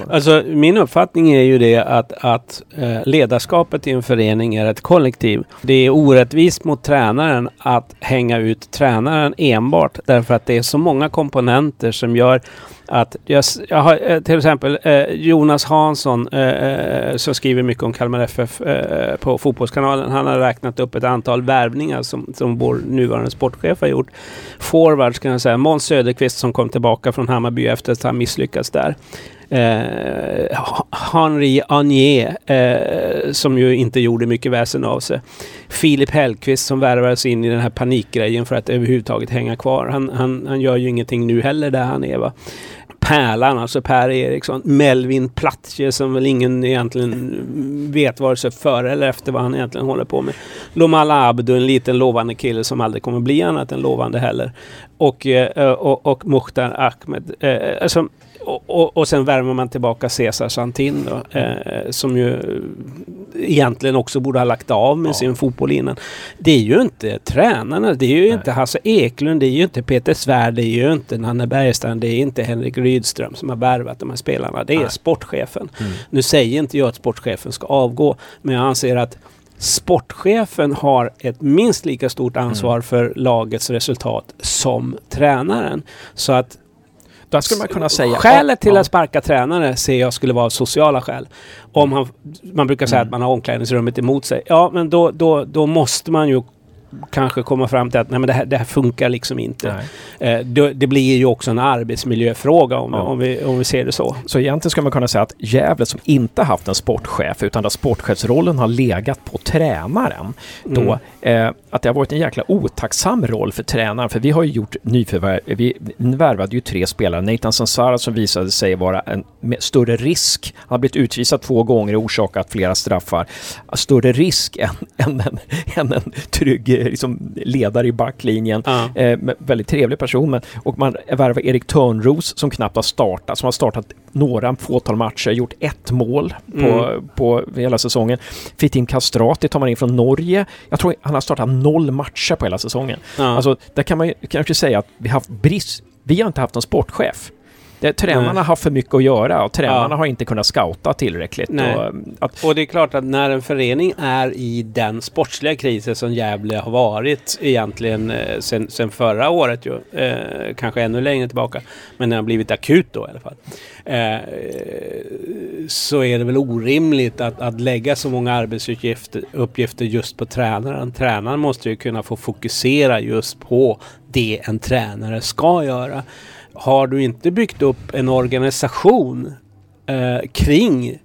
Alltså min uppfattning är ju det att, att eh, ledarskapet i en förening är ett kollektiv. Det är orättvist mot tränaren att hänga ut tränaren enbart därför att det är så många komponenter som gör att jag, jag har eh, till exempel eh, Jonas Hansson eh, eh, som skriver mycket om Kalmar FF eh, på Fotbollskanalen. Han har räknat upp ett antal värvningar som, som vår nuvarande sportchef har gjort. Forwards kan jag säga. Måns Söderqvist som kom tillbaka från Hammarby efter att han misslyckats där. Eh, Henri Agnier eh, som ju inte gjorde mycket väsen av sig. Filip Hellqvist som värvades in i den här panikgrejen för att överhuvudtaget hänga kvar. Han, han, han gör ju ingenting nu heller där han är va. Pärlan, alltså Per Eriksson. Melvin Platje som väl ingen egentligen vet vare sig före eller efter vad han egentligen håller på med. Lomala Abdu, en liten lovande kille som aldrig kommer bli annat än lovande heller. Och, eh, och, och Mukhtar Ahmed. Eh, alltså, och, och, och sen värmer man tillbaka Cesar Santin då, eh, som ju egentligen också borde ha lagt av med Ja. sin fotboll innan. Det är ju inte tränarna, det är ju Nej. inte Hasse Eklund, det är ju inte Peter Svärd, det är ju inte Nanne Bergstrand, det är inte Henrik Rydström som har värvat de här spelarna. Det är Nej. sportchefen. Mm. Nu säger inte jag att sportchefen ska avgå, men jag anser att sportchefen har ett minst lika stort ansvar för lagets resultat som tränaren. Så att Där skulle man kunna säga... Skälet till ja, att sparka tränare ser jag skulle vara sociala skäl. Om han, man brukar säga Mm. att man har omklädningsrummet emot sig. Ja, men då, då, då måste man ju kanske komma fram till att nej, men det, här, det här funkar liksom inte. Eh, det, det blir ju också en arbetsmiljöfråga om, Ja. om, vi, om vi ser det så. Så egentligen skulle man kunna säga att Gävle som inte haft en sportchef utan där sportchefsrollen har legat på tränaren. Då, Mm. eh, att det har varit en jäkla otacksam roll för tränaren. För vi har ju gjort nyförvärv. Vi värvade ju tre spelare. Nathan Sansara som visade sig vara en större risk. Han har blivit utvisad två gånger och orsakat flera straffar. Större risk än, än, en, än en trygg liksom, ledare i backlinjen. Ja. Eh, väldigt trevlig person. Men, och man värvar Erik Törnros som knappt har startat, som har startat några, fåtal matcher, gjort ett mål på, Mm. på hela säsongen. Fitim Kastrati tar man in från Norge. Jag tror han har startat noll matcher på hela säsongen. Ja. Alltså, där kan man ju kanske säga att vi har haft brist. Vi har inte haft någon sportchef. Det, tränarna Nej. har för mycket att göra och tränarna Ja. har inte kunnat scouta tillräckligt. Och, att, Och det är klart att när en förening är i den sportsliga krisen som Gävle har varit egentligen eh, sen, sen förra året ju, eh, kanske ännu längre tillbaka, men den har blivit akut då i alla fall. Eh, så är det väl orimligt att, att lägga så många arbetsuppgifter uppgifter just på tränaren. Tränaren måste ju kunna få fokusera just på det en tränare ska göra. Har du inte byggt upp en organisation eh, kring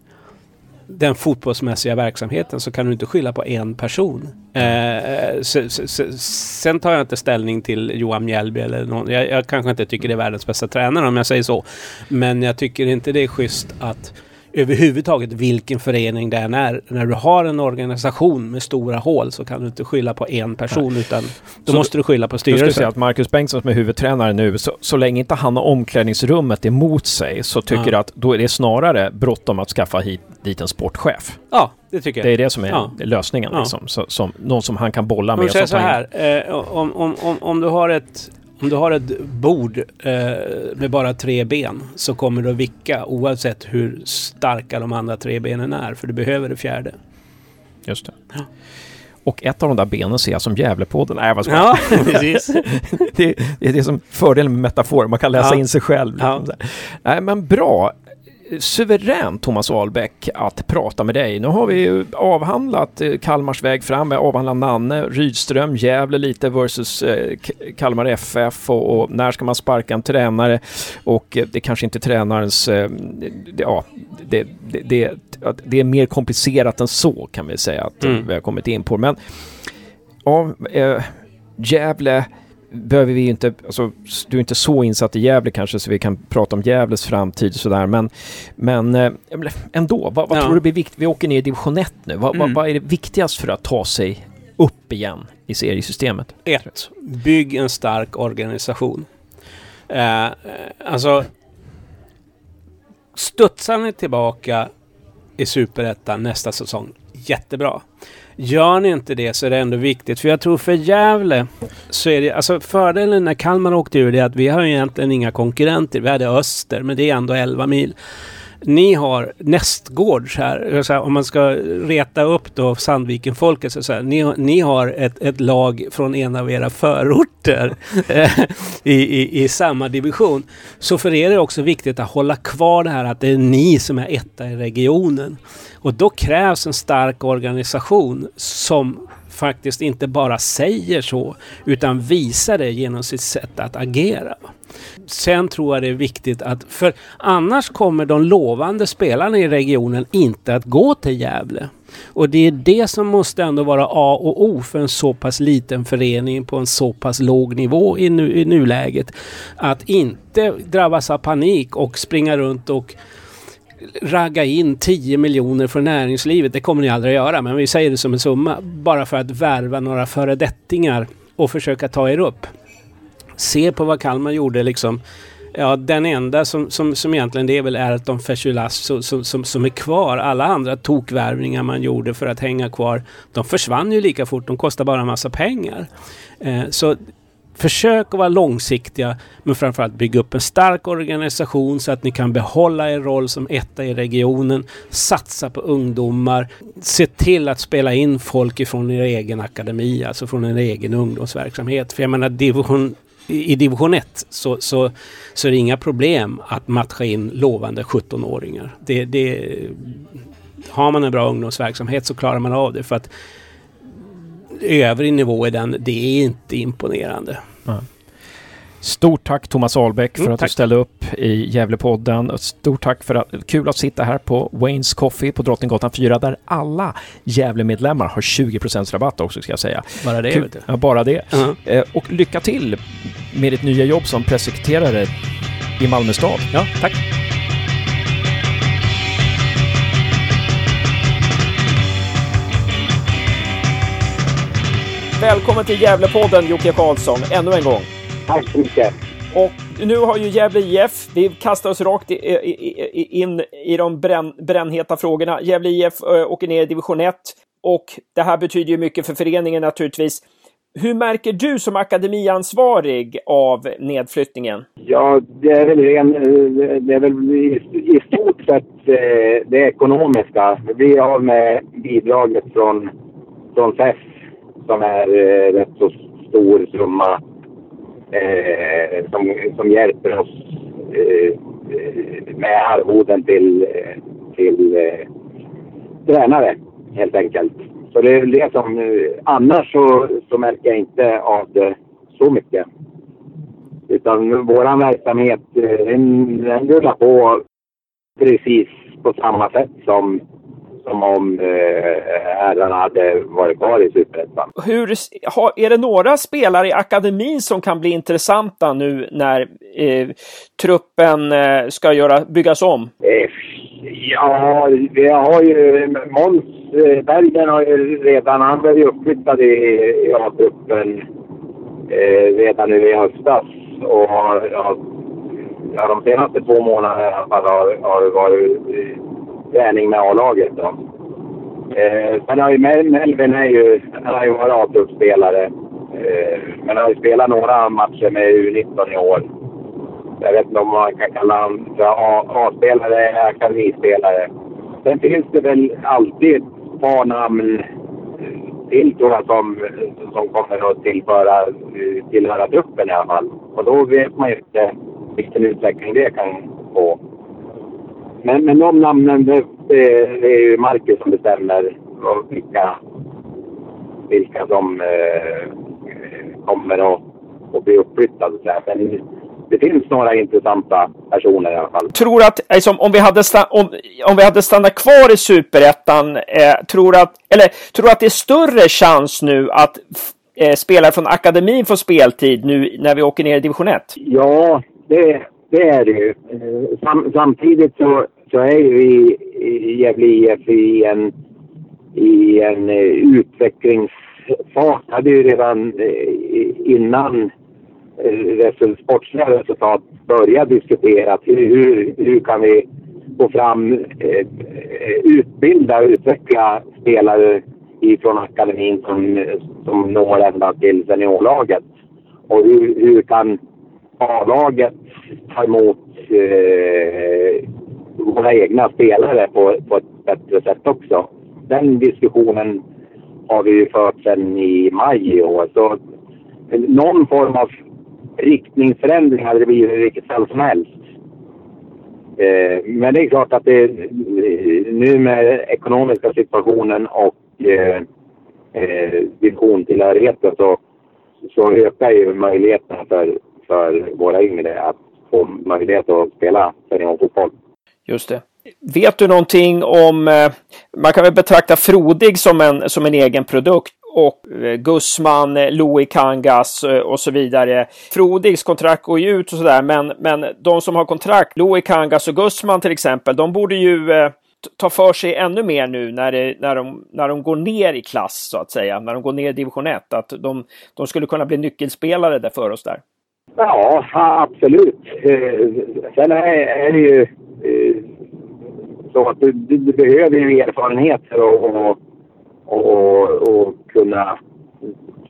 den fotbollsmässiga verksamheten så kan du inte skylla på en person. Eh, så, så, så, sen tar jag inte ställning till Johan Mjällby eller någon. Jag, jag kanske inte tycker det är världens bästa tränare om jag säger så. Men jag tycker inte det är schysst att överhuvudtaget vilken förening det än är. När du har en organisation med stora hål så kan du inte skylla på en person Nej. utan då så måste du skylla på styrelsen. Jag skulle säga att Marcus Bengtsson som är huvudtränare nu, så, så länge inte han har omklädningsrummet emot sig så tycker jag att då är det snarare bråttom att skaffa hit, dit en sportchef. Ja, det tycker jag. Det är det som är ja. lösningen. Liksom. Så, som, någon som han kan bolla med. Men så här, eh, om, om, om, om du har ett om du har ett bord eh, med bara tre ben så kommer du att vicka oavsett hur starka de andra tre benen är. För du behöver det fjärde. Just det. Ja. Och ett av de där benen ser jag som Gävlepodden. Nej, vad ja, precis. det, är det som fördelen med metafor. Man kan läsa ja. in sig själv. Liksom. Ja. Nej, men bra suveränt Thomas Ahlbäck att prata med dig. Nu har vi avhandlat eh, Kalmars väg fram, vi har avhandlat Nanne, Rydström, Gävle lite versus eh, Kalmar FF och, och, när ska man sparka en tränare och eh, det kanske inte tränarens, ja, det, det, det, det, är mer komplicerat än så kan vi säga att mm. vi har kommit in på. Men ja, Gävle behöver vi inte, alltså, du är inte så insatt i Gävle kanske så vi kan prata om Gävles framtid sådär men, men eh, ändå, vad, vad ja. tror du blir viktigt? Vi åker ner i division 1 nu. Vad, mm. vad, är det viktigast för att ta sig upp igen i seriesystemet? Ett, bygg en stark organisation. Eh, alltså, studsar ni tillbaka i Superettan nästa säsong, jättebra. Gör ni inte det så är det ändå viktigt. För jag tror för Gävle så är det... Alltså fördelen när Kalmar åkte ur det är att vi har egentligen inga konkurrenter. Vi hade Öster, men det är ändå 11 mil. Ni har nästgårds här, här, om man ska reta upp då Sandviken-folket, så, så här, ni, ni har ett, ett lag från en av era förorter eh, i, i, i samma division. Så för er är det också viktigt att hålla kvar det här att det är ni som är etta i regionen. Och då krävs en stark organisation som faktiskt inte bara säger så utan visar det genom sitt sätt att agera. Sen tror jag det är viktigt att, för annars kommer de lovande spelarna i regionen inte att gå till Gävle. Och det är det som måste ändå vara A och O för en så pass liten förening på en så pass låg nivå i, nu, i nuläget. Att inte drabbas av panik och springa runt och ragga in 10 miljoner från näringslivet. Det kommer ni aldrig att göra, men vi säger det som en summa. Bara för att värva några föredettingar och försöka ta er upp. Se på vad Kalmar gjorde liksom. Ja, den enda som, som, som egentligen det är väl är att de Fechulas som, som, som är kvar. Alla andra tokvärvningar man gjorde för att hänga kvar, de försvann ju lika fort. De kostar bara en massa pengar. Eh, så Försök att vara långsiktiga men framförallt bygga upp en stark organisation så att ni kan behålla er roll som etta i regionen. Satsa på ungdomar. Se till att spela in folk ifrån er egen akademi, alltså från er egen ungdomsverksamhet. För jag menar division, i division 1 så, så, så är det inga problem att matcha in lovande 17-åringar. Det, det, har man en bra ungdomsverksamhet så klarar man av det. för att övrig nivå i den, det är inte imponerande. Ja. Stort tack Thomas Ahlbäck för mm, att tack. du ställde upp i Gävlepodden. Stort tack för att kul att sitta här på Waynes Coffee på Drottninggatan 4 där alla Gävlemedlemmar har 20 rabatt också ska jag säga. Bara det? Kul. Ja, bara det. -huh. eh, och lycka till med ditt nya jobb som pressekreterare i Malmö stad. Ja, tack. Välkommen till Gävlepodden Jocke Karlsson, ännu en gång. Tack så mycket. Och nu har ju Gävle IF, vi kastar oss rakt in i de bränn, brännheta frågorna. Gävle IF åker ner i division 1 och det här betyder ju mycket för föreningen naturligtvis. Hur märker du som akademiansvarig av nedflyttningen? Ja, det är väl, ren, det är väl i, i stort sett det ekonomiska. Vi av med bidraget från, från SEF som är eh, rätt så stor summa eh, som, som hjälper oss eh, eh med arvoden till, eh, till eh, tränare helt enkelt. Så det är det som... Eh, annars så, så märker jag inte av det så mycket. Utan vår verksamhet eh, den, den rullar på precis på samma sätt som som om eh, herrarna hade varit kvar i Superettan. Hur, är det några spelare i akademin som kan bli intressanta nu när eh, truppen eh, ska göra, byggas om? Eh, ja, vi har ju Måns eh, Bergen har ju redan, han blev ju uppflyttad i, i A-truppen eh, redan nu i höstas och har, ja, de senaste två månaderna i alla fall har, har varit eh, träning med A-laget. Då. Eh, sen har ju Melvin är ju, han har ju varit A-truppspelare. Eh, men han har ju spelat några matcher med U19 i år. Jag vet inte om man kan kalla honom för A-spelare eller akademispelare. Sen finns det väl alltid ett par namn eh, till tror jag som, som kommer att tillföra, tillhöra truppen i alla fall. Och då vet man ju inte vilken utveckling det kan få. Men, men de namnen, det, det, det är ju Marcus som bestämmer vilka, vilka som eh, kommer att, att bli uppflyttade. Men det finns några intressanta personer i alla fall. Tror att, liksom, om, vi hade om, om vi hade stannat kvar i Superettan, eh, tror att, eller tror att det är större chans nu att eh, spelare från akademin får speltid nu när vi åker ner i division 1? Ja, det, det är det ju. Eh, sam, samtidigt så, så är ju vi i Gävle IF i en, i en eh, utvecklingsfas. hade ju redan eh, innan eh, sportsliga resultat börja diskuteras. Hur, hur, hur kan vi få fram, utbilda och utveckla spelare ifrån akademin som, som når ända till seniorlaget? Och hur, hur kan A-laget ta emot eh, våra egna spelare på, på ett bättre sätt också. Den diskussionen har vi ju fört sedan i maj i år. Så någon form av riktningsförändring hade det blivit i vilket fall som helst. Eh, men det är klart att det, nu med ekonomiska situationen och eh, eh, divisiontillhörigheten så, så ökar ju möjligheterna för för våra yngre att få möjlighet att spela seniorfotboll. Just det. Vet du någonting om, eh, man kan väl betrakta Frodig som en, som en egen produkt och eh, Gussman, eh, Louis Kangas eh, och så vidare. Frodigs kontrakt går ju ut och sådär, men, men de som har kontrakt, Louis Kangas och Gussman till exempel, de borde ju ta för sig ännu mer nu när, det, när, de, när de går ner i klass så att säga, när de går ner i division 1, att de, de skulle kunna bli nyckelspelare där för oss där. Ja, absolut. Eh, sen är, det ju eh, så att du, du behöver ju erfarenheter och, och, och, och kunna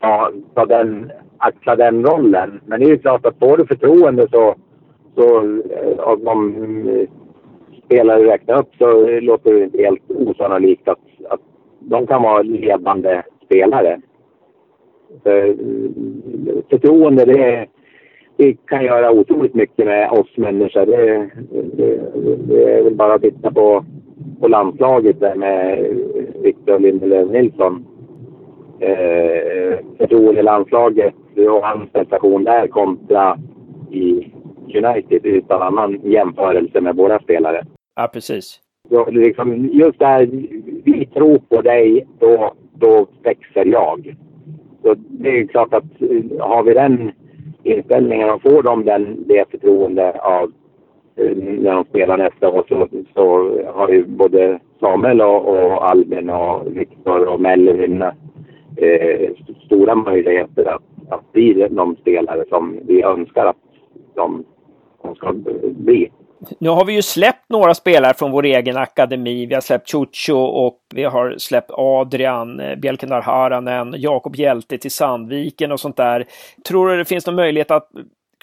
ta, ta den, axla den rollen. Men det är ju klart att får du förtroende så, så eh, av de spelare du räknar upp så låter det inte helt osannolikt att, att de kan vara ledande spelare. För, förtroende det är det kan göra otroligt mycket med oss människor. Det, det, det är väl bara att titta på, på landslaget där med Victor Lindelöf Nilsson. Eh, förtroende landslaget och hans prestation där kontra i United utan annan jämförelse med våra spelare. Ja, precis. Så liksom, just där, vi tror på dig, då, då växer jag. Så det är klart att har vi den inställningen och får de den, det förtroende av eh, när de spelar nästa år så, så har ju både Samuel och, och Albin och Viktor och Melvin eh, stora möjligheter att, att bli de spelare som vi önskar att de, de ska bli. Nu har vi ju släppt några spelare från vår egen akademi. Vi har släppt Chucho och vi har släppt Adrian, eh, Bjelkendar Haranen, Jakob Hjälte till Sandviken och sånt där. Tror du det finns någon möjlighet att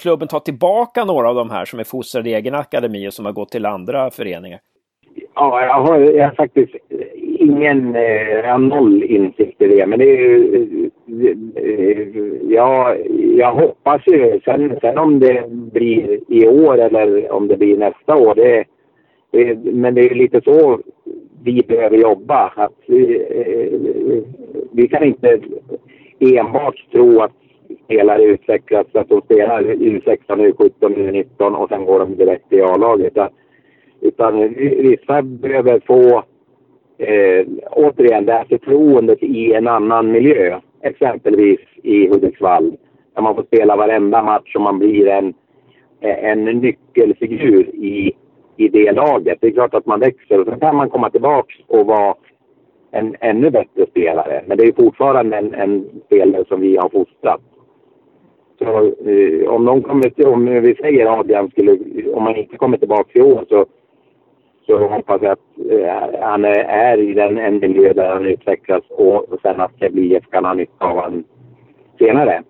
klubben tar tillbaka några av de här som är fostrade i egen akademi och som har gått till andra föreningar? Ja, jag har, jag har faktiskt ingen, eh, jag har noll insikt i det. Men det är ju, eh, ja, jag hoppas ju. Sen, sen om det blir i år eller om det blir nästa år, det, men det är lite så vi behöver jobba. Att vi, vi kan inte enbart tro att spelare utvecklas att de spelar U16, U17, U19 och sen går de direkt i A-laget. Utan vissa behöver få eh, återigen det här förtroendet i en annan miljö. Exempelvis i Hudiksvall. Där man får spela varenda match och man blir en, en nyckelfigur i, i det laget. Det är klart att man växer och sen kan man komma tillbaks och vara en ännu bättre spelare. Men det är fortfarande en, en spelare som vi har fostrat. Så eh, om någon kommer, om vi säger Adrian skulle, om han inte kommer tillbaka i år så, så hoppas jag att eh, han är, är i den, en miljö där han utvecklas och, och sen att Kävle IF kan ha nytta av honom senare.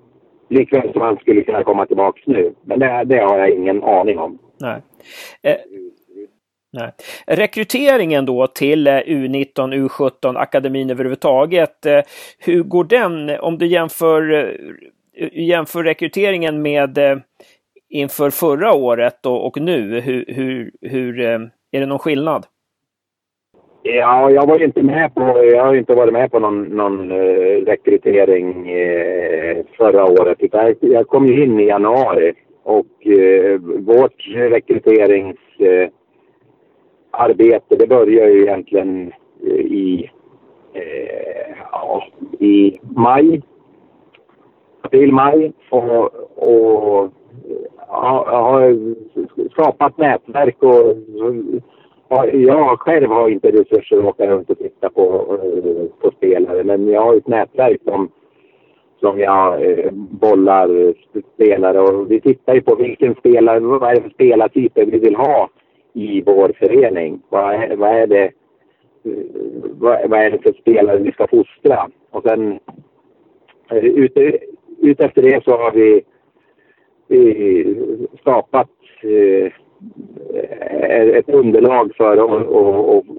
Likväl som han skulle kunna komma tillbaka nu. Men det, det har jag ingen aning om. Nej. Eh, nej. Rekryteringen då till eh, U19, U17, akademin överhuvudtaget. Eh, hur går den om du jämför eh, jämför rekryteringen med eh, inför förra året och, och nu, hur, hur, hur, eh, är det någon skillnad? Ja, jag var inte med på, jag har inte varit med på någon, någon uh, rekrytering uh, förra året. Jag, jag kom ju in i januari och eh, vårt rekryteringsarbete eh, det börjar ju egentligen i, ja, i maj april, maj och, och har skapat nätverk och jag själv har inte resurser att åka runt och titta på, eh, på spelare men jag har ett nätverk som, som jag eh, bollar spelare och vi tittar ju på vilken spelare, vad är det för spelartyper vi vill ha i vår förening. Vad är, vad är det vad, vad är det för spelare vi ska fostra? Och sen eh, ut, ut utefter det så har vi Eh, skapat eh, ett underlag för att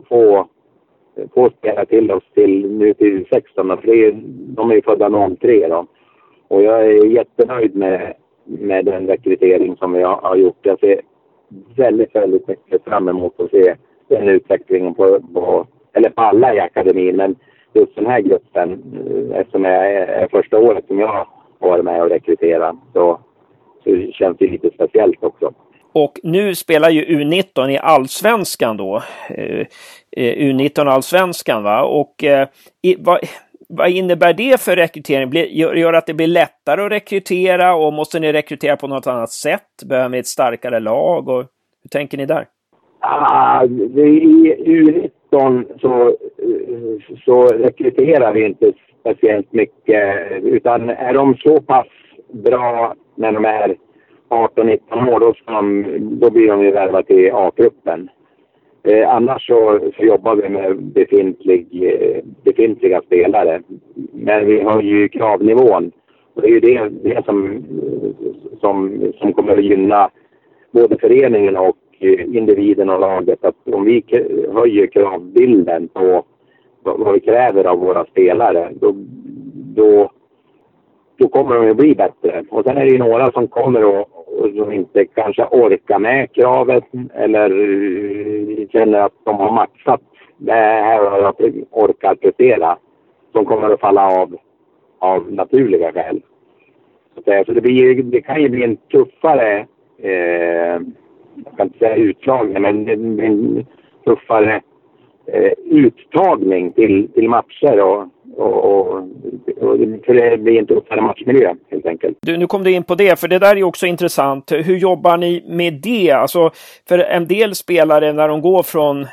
få, få spela till oss till nu till 16 för är, de är ju födda 03 då. Och jag är jättenöjd med, med den rekrytering som vi har, gjort. Jag ser väldigt, väldigt mycket fram emot att se den utvecklingen på, på eller på alla i akademin, men just den här gruppen, eh, eftersom det är första året som jag har varit med och rekryterat. Så, så känns det lite speciellt också. Och nu spelar ju U19 i allsvenskan då. Eh, eh, U19 allsvenskan va. Och eh, i, vad, vad innebär det för rekrytering? Blir, gör, gör att det blir lättare att rekrytera och måste ni rekrytera på något annat sätt? Behöver ni ett starkare lag? Och, hur tänker ni där? Ah, I U19 så, så rekryterar vi inte speciellt mycket. Utan är de så pass bra när de är 18-19 år, då, de, då blir de ju värvade till A-truppen. Eh, annars så, så, jobbar vi med befintlig, eh, befintliga spelare. Men vi har ju kravnivån. Och det är ju det, det som, som, som kommer att gynna både föreningen och eh, individen och laget. Att om vi höjer kravbilden på vad vi kräver av våra spelare, då, då, då kommer de att bli bättre. Och sen är det ju några som kommer och, och som inte kanske orkar med kravet eller uh, känner att de har matchat det här och jag orkar prestera. Som kommer att falla av av naturliga skäl. Så eh, det, blir, det kan ju bli en tuffare, eh, jag kan inte säga utslagning, men en, en tuffare eh, uttagning till, till matcher och, och, och, och för det blir inte tuffare matchmiljö helt enkelt. Du, nu kom du in på det, för det där är också intressant. Hur jobbar ni med det? Alltså, för en del spelare när de går från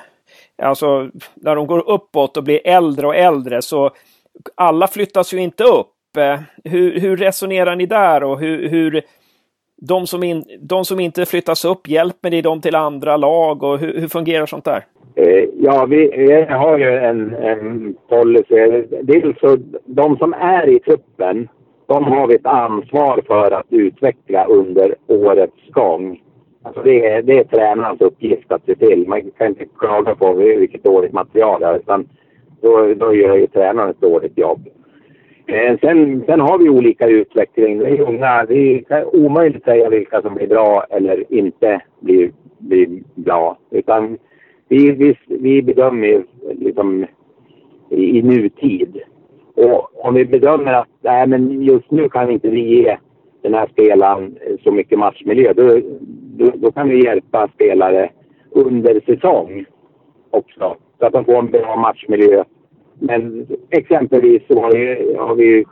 Alltså när de går uppåt och blir äldre och äldre så alla flyttas ju inte upp. Eh, hur, hur resonerar ni där och hur, hur de, som in, de som inte flyttas upp, hjälper ni dem till andra lag och hur, hur fungerar sånt där? Eh, ja, vi, vi har ju en, en policy. Dels så, de som är i truppen, de har vi ett ansvar för att utveckla under årets gång. Alltså det, är, det är tränarens uppgift att se till. Man kan inte klaga på vilket dåligt material det är, utan då, då gör ju tränaren ett dåligt jobb. Eh, sen, sen har vi olika utveckling. Det är unga. Det är omöjligt att säga vilka som blir bra eller inte blir, blir bra. Utan vi, vi, vi bedömer liksom i, i nutid. Och om vi bedömer att nej, men just nu kan inte vi ge den här spelaren så mycket matchmiljö, då, då, då kan vi hjälpa spelare under säsong också. så att de får en bra matchmiljö. Men exempelvis så har vi, har vi,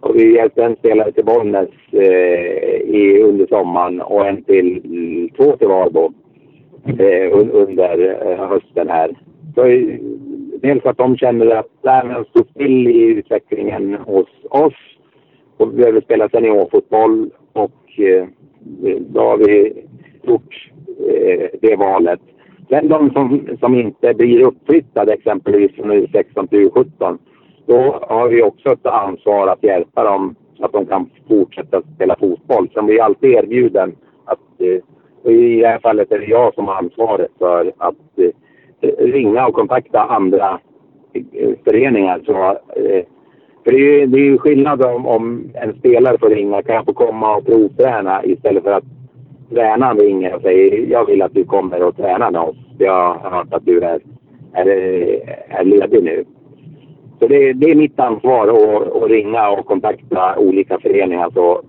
har vi hjälpt en spelare till Bollnäs eh, i, under sommaren och en till, två till Varbo eh, under eh, hösten här. Så, eh, dels att de känner att där står still i utvecklingen hos oss och vi behöver spela seniorfotboll och eh, då har vi gjort eh, det valet. Sen de som, som inte blir uppflyttade exempelvis från U16 till U17, då har vi också ett ansvar att hjälpa dem så att de kan fortsätta spela fotboll. Sen blir alltid erbjuden att, eh, och i det här fallet är det jag som har ansvaret för att eh, ringa och kontakta andra eh, föreningar. Så, eh, för det är ju det är skillnad om, om en spelare får ringa, kan jag få komma och provträna istället för att tränaren ringer och säger jag vill att du kommer och tränar med oss. Jag har hört att du är, är, är ledig nu. Så det, det är mitt ansvar att, att, ringa och kontakta olika föreningar så,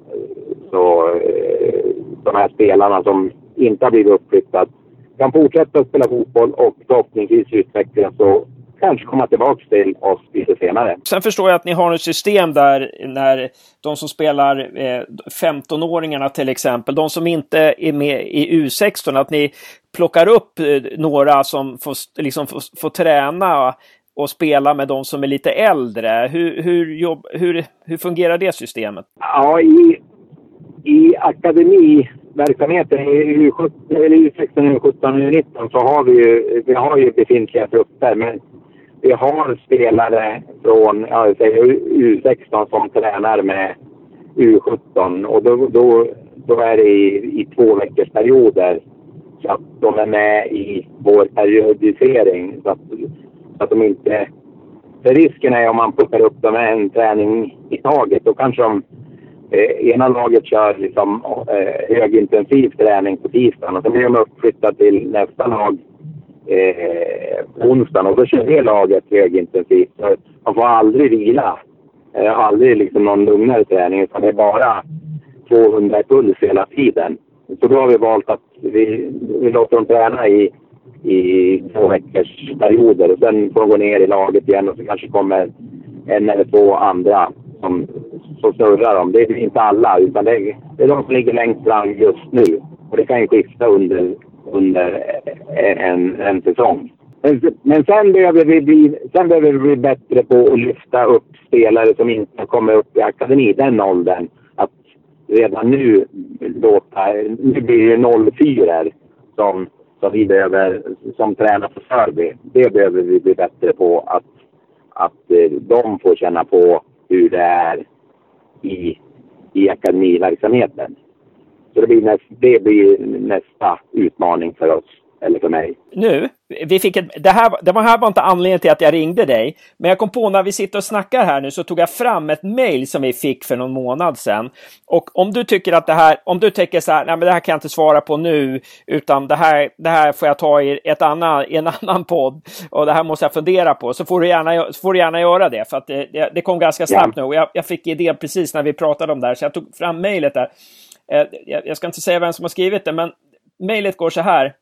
så eh, de här spelarna som inte har blivit uppflyttade kan fortsätta att spela fotboll och förhoppningsvis utvecklas och kanske komma tillbaka till oss lite senare. Sen förstår jag att ni har ett system där när de som spelar eh, 15-åringarna till exempel, de som inte är med i U16, att ni plockar upp eh, några som får, liksom, får, får träna och spela med de som är lite äldre. Hur, hur, jobb, hur, hur fungerar det systemet? Ja, i, i Verksamheten i U17, U16, U17 och U19 så har vi ju, vi har ju befintliga trupper. Men vi har spelare från ja, säger U16 som tränar med U17 och då, då, då är det i, i två veckors perioder. Så att de är med i vår periodisering. Så att, så att de inte... För risken är om man plockar upp dem en träning i taget, då kanske de eh, ena laget kör liksom, eh, högintensiv träning på tisdagen och sen blir de uppflyttade till nästa lag eh, onsdagen och då kör det laget högintensivt. Så man får aldrig vila. Eh, aldrig liksom någon lugnare träning utan det är bara 200 puls hela tiden. Så då har vi valt att vi, vi låter dem träna i, i två veckors perioder och sen får de gå ner i laget igen och så kanske kommer en eller två andra som, som snurrar dem. Det är inte alla utan det är, det är de som ligger längst fram just nu. Och det kan ju skifta under under en, en säsong. Men sen behöver, vi bli, sen behöver vi bli bättre på att lyfta upp spelare som inte kommer upp i akademi, den åldern. Att redan nu låta... Nu blir det 04 som, som vi behöver, som tränar på Sörby. Det behöver vi bli bättre på att, att eh, de får känna på hur det är i, i akademiverksamheten. Så det blir, näst, det blir nästa utmaning för oss, eller för mig. Nu, vi fick ett, det, här, det här var inte anledningen till att jag ringde dig, men jag kom på när vi sitter och snackar här nu så tog jag fram ett mail som vi fick för någon månad sedan. Och om du tycker att det här, om du tänker så här, nej men det här kan jag inte svara på nu, utan det här, det här får jag ta i, ett annan, i en annan podd och det här måste jag fundera på, så får du gärna, får du gärna göra det, för att det, det kom ganska snabbt ja. nu och jag, jag fick idén precis när vi pratade om det här, så jag tog fram mejlet där. Eh, jag ska inte säga vem som har skrivit det, men mejlet går så här.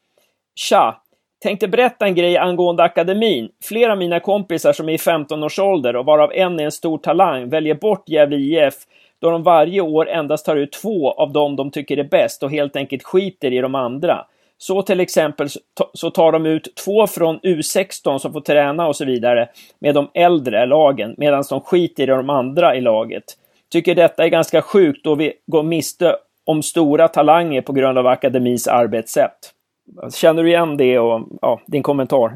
Tja! Tänkte berätta en grej angående akademin. Flera av mina kompisar som är i 15 års ålder och varav en är en stor talang väljer bort Gävle IF då de varje år endast tar ut två av dem de tycker är bäst och helt enkelt skiter i de andra. Så till exempel så tar de ut två från U16 som får träna och så vidare med de äldre lagen medan de skiter i de andra i laget. Tycker detta är ganska sjukt då vi går miste om stora talanger på grund av akademins arbetssätt. Alltså, känner du igen det och ja, din kommentar?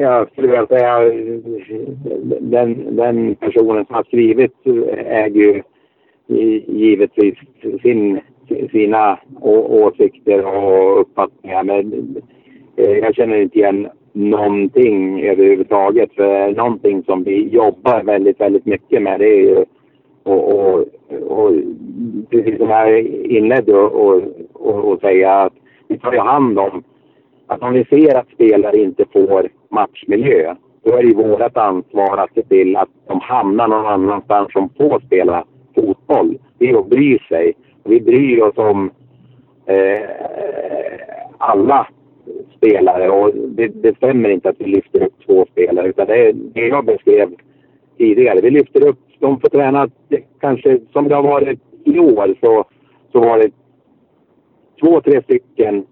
Jag skulle vilja säga den, den personen som har skrivit äger ju givetvis sin, sina åsikter och uppfattningar. Men eh, jag känner inte igen någonting överhuvudtaget. För någonting som vi jobbar väldigt, väldigt mycket med det är ju och, och, och precis som jag inledde och, och, och säga att vi tar ju hand om att om vi ser att spelare inte får matchmiljö, då är det vårt ansvar att se till att de hamnar någon annanstans som får spela fotboll. Det är att bry sig. Vi bryr oss om eh, alla spelare och det, det stämmer inte att vi lyfter upp två spelare utan det är det jag beskrev tidigare. Vi lyfter upp, de får träna kanske som det har varit i år så, så var det två, tre stycken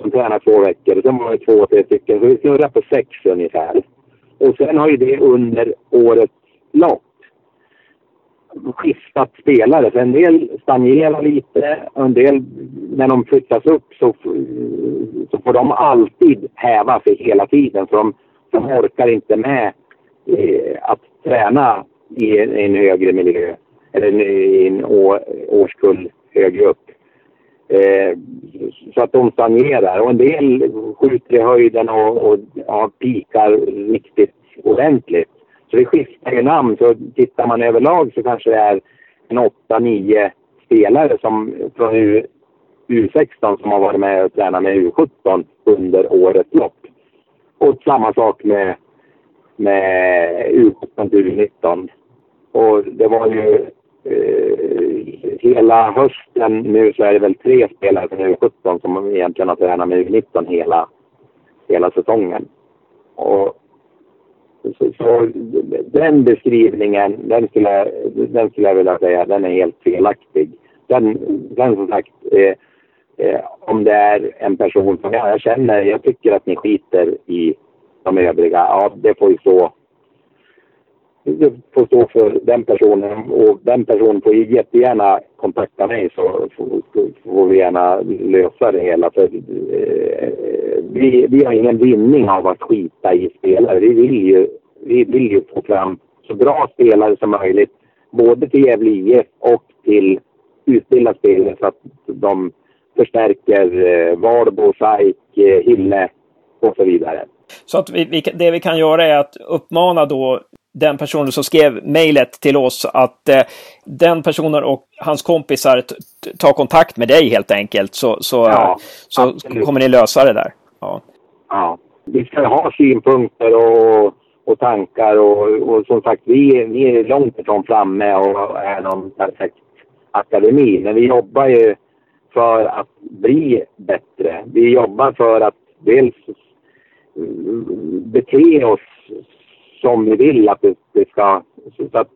som tränar två veckor och sen var det två, tre stycken. Så vi snurrar på sex ungefär. Och sen har ju det under årets lopp skiftat spelare. Så en del stagnerar lite och en del, när de flyttas upp så, så får de alltid häva sig hela tiden. För de, de orkar inte med eh, att träna i en, en högre miljö eller i en å, årskull högre upp. Eh, så att de stagnerar. Och en del skjuter i höjden och, och ja, pikar riktigt ordentligt. Så det skiftar ju namn. Så tittar man överlag så kanske det är en 8-9 spelare som, från U, U16 som har varit med och tränat med U17 under årets lopp. Och samma sak med, med U17 till U19. Och det var ju eh, hela hösten nu så är det väl tre spelare från U17 som egentligen har tränat med U19 hela, hela säsongen. Och så, så, den beskrivningen, den skulle, den skulle jag vilja säga, den är helt felaktig. Den, den som sagt, eh, eh, om det är en person som jag, jag känner, jag tycker att ni skiter i de övriga, ja det får ju stå det får stå för den personen och den personen får ju jättegärna kontakta mig så får, vi gärna lösa det hela. För, eh, vi, vi har ingen vinning av att skita i spelare. Vi vill ju, vi vill ju få fram så bra spelare som möjligt både till Gävle IF och till utbildade spelare så att de förstärker eh, Valbo, SAIK, eh, Hille och så vidare. Så att vi, vi, det vi kan göra är att uppmana då den personen som skrev mejlet till oss att eh, den personen och hans kompisar tar kontakt med dig helt enkelt så, så, ja, så kommer ni lösa det där. Ja. ja. Vi ska ha synpunkter och, och tankar och, och som sagt vi, vi är långt ifrån framme och är någon perfekt akademi. Men vi jobbar ju för att bli bättre. Vi jobbar för att dels bete oss som vi vill att det, det ska... Så att,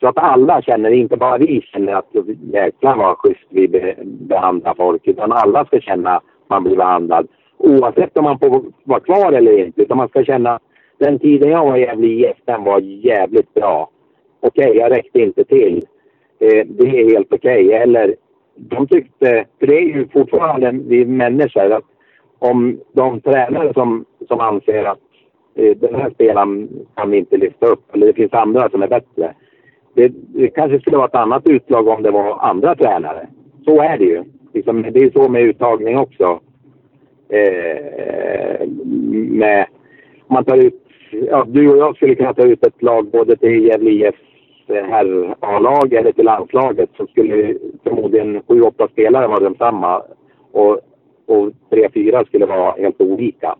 så att alla känner, inte bara vi känner att jäklar vad schysst vi be, behandlar folk, utan alla ska känna att man blir behandlad. Oavsett om man får vara kvar eller inte, utan man ska känna den tiden jag var i Gävle IF, den var jävligt bra. Okej, okay, jag räckte inte till. Eh, det är helt okej. Okay. Eller de tyckte, för det är ju fortfarande vi människor, att om de tränare som, som anser att Eh, den här spelaren kan vi inte lyfta upp, eller det finns andra som är bättre. Det, det kanske skulle vara ett annat utslag om det var andra tränare. Så är det ju. Liksom, det är så med uttagning också. Eh, med, man tar ut, ja, du och jag skulle kunna ta ut ett lag både till Gävle IFs herr eh, A-lag eller till landslaget så skulle förmodligen sju, åtta spelare vara densamma och, och tre, fyra skulle vara helt olika.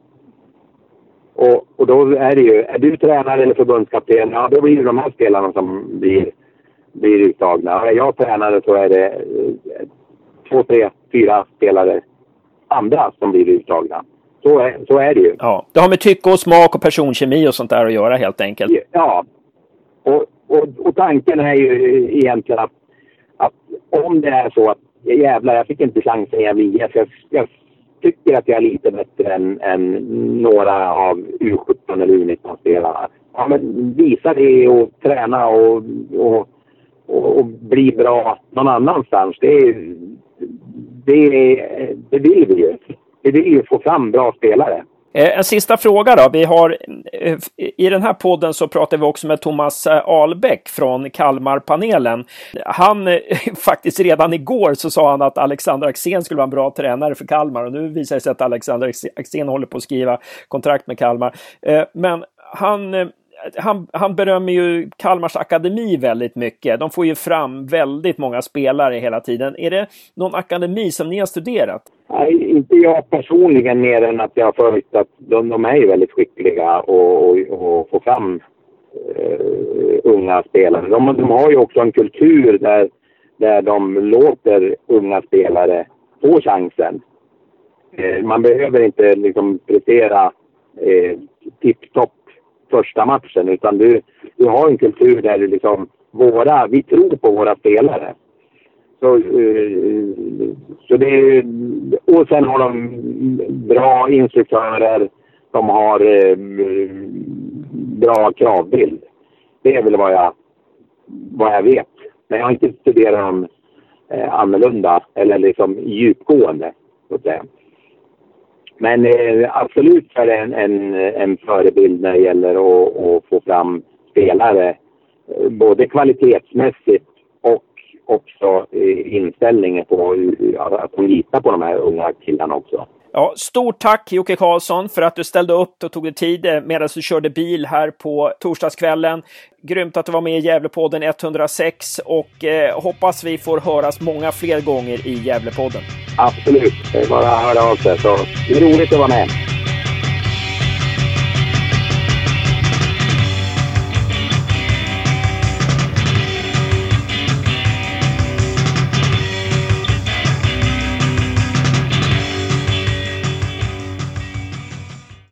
Och, och då är det ju, är du tränare eller förbundskapten, ja då blir det de här spelarna som blir, blir uttagna. Är jag tränare så är det eh, två, tre, fyra spelare andra som blir uttagna. Så är, så är det ju. Ja, det har med tycke och smak och personkemi och sånt där att göra helt enkelt. Ja, och, och, och tanken är ju egentligen att, att om det är så att jävlar, jag fick inte chansen i Gävle IF. Jag, jag tycker att jag är lite bättre än, än några av U17 eller U19-spelarna. Ja, men visa det och träna och, och, och, och, bli bra någon annanstans. Det, det, det vill vi ju. Vi vill ju få fram bra spelare. Eh, en sista fråga då. Vi har, eh, I den här podden så pratar vi också med Thomas eh, Albeck från Kalmarpanelen. Han, faktiskt redan igår så sa han att Alexander Axén skulle vara en bra tränare för Kalmar och nu visar det sig att Alexander Axén håller på att skriva kontrakt med Kalmar. Men han han, han berömmer ju Kalmars akademi väldigt mycket. De får ju fram väldigt många spelare hela tiden. Är det någon akademi som ni har studerat? Nej, inte jag personligen mer än att jag har följt att de, de är ju väldigt skickliga och, och, och få fram uh, unga spelare. De, de, har ju också en kultur där, där de låter unga spelare få chansen. Uh, man behöver inte liksom prestera uh, tipptopp första matchen utan du, du har en kultur där du liksom, våra, vi tror på våra spelare. Så, eh, så det och sen har de bra instruktörer. De har eh, bra kravbild. Det är väl vad jag, vad jag vet. Men jag har inte studerat dem eh, annorlunda eller liksom djupgående. Så att säga. Men absolut är det en, en, en förebild när det gäller att, att få fram spelare. Både kvalitetsmässigt också eh, inställningen på att de litar på de här unga killarna också. Ja, stort tack Jocke Karlsson för att du ställde upp och tog dig tid eh, medan du körde bil här på torsdagskvällen. Grymt att du var med i Gävlepodden 106 och eh, hoppas vi får höras många fler gånger i Gävlepodden. Absolut, det är bara att höra av sig. Så det är roligt att vara med.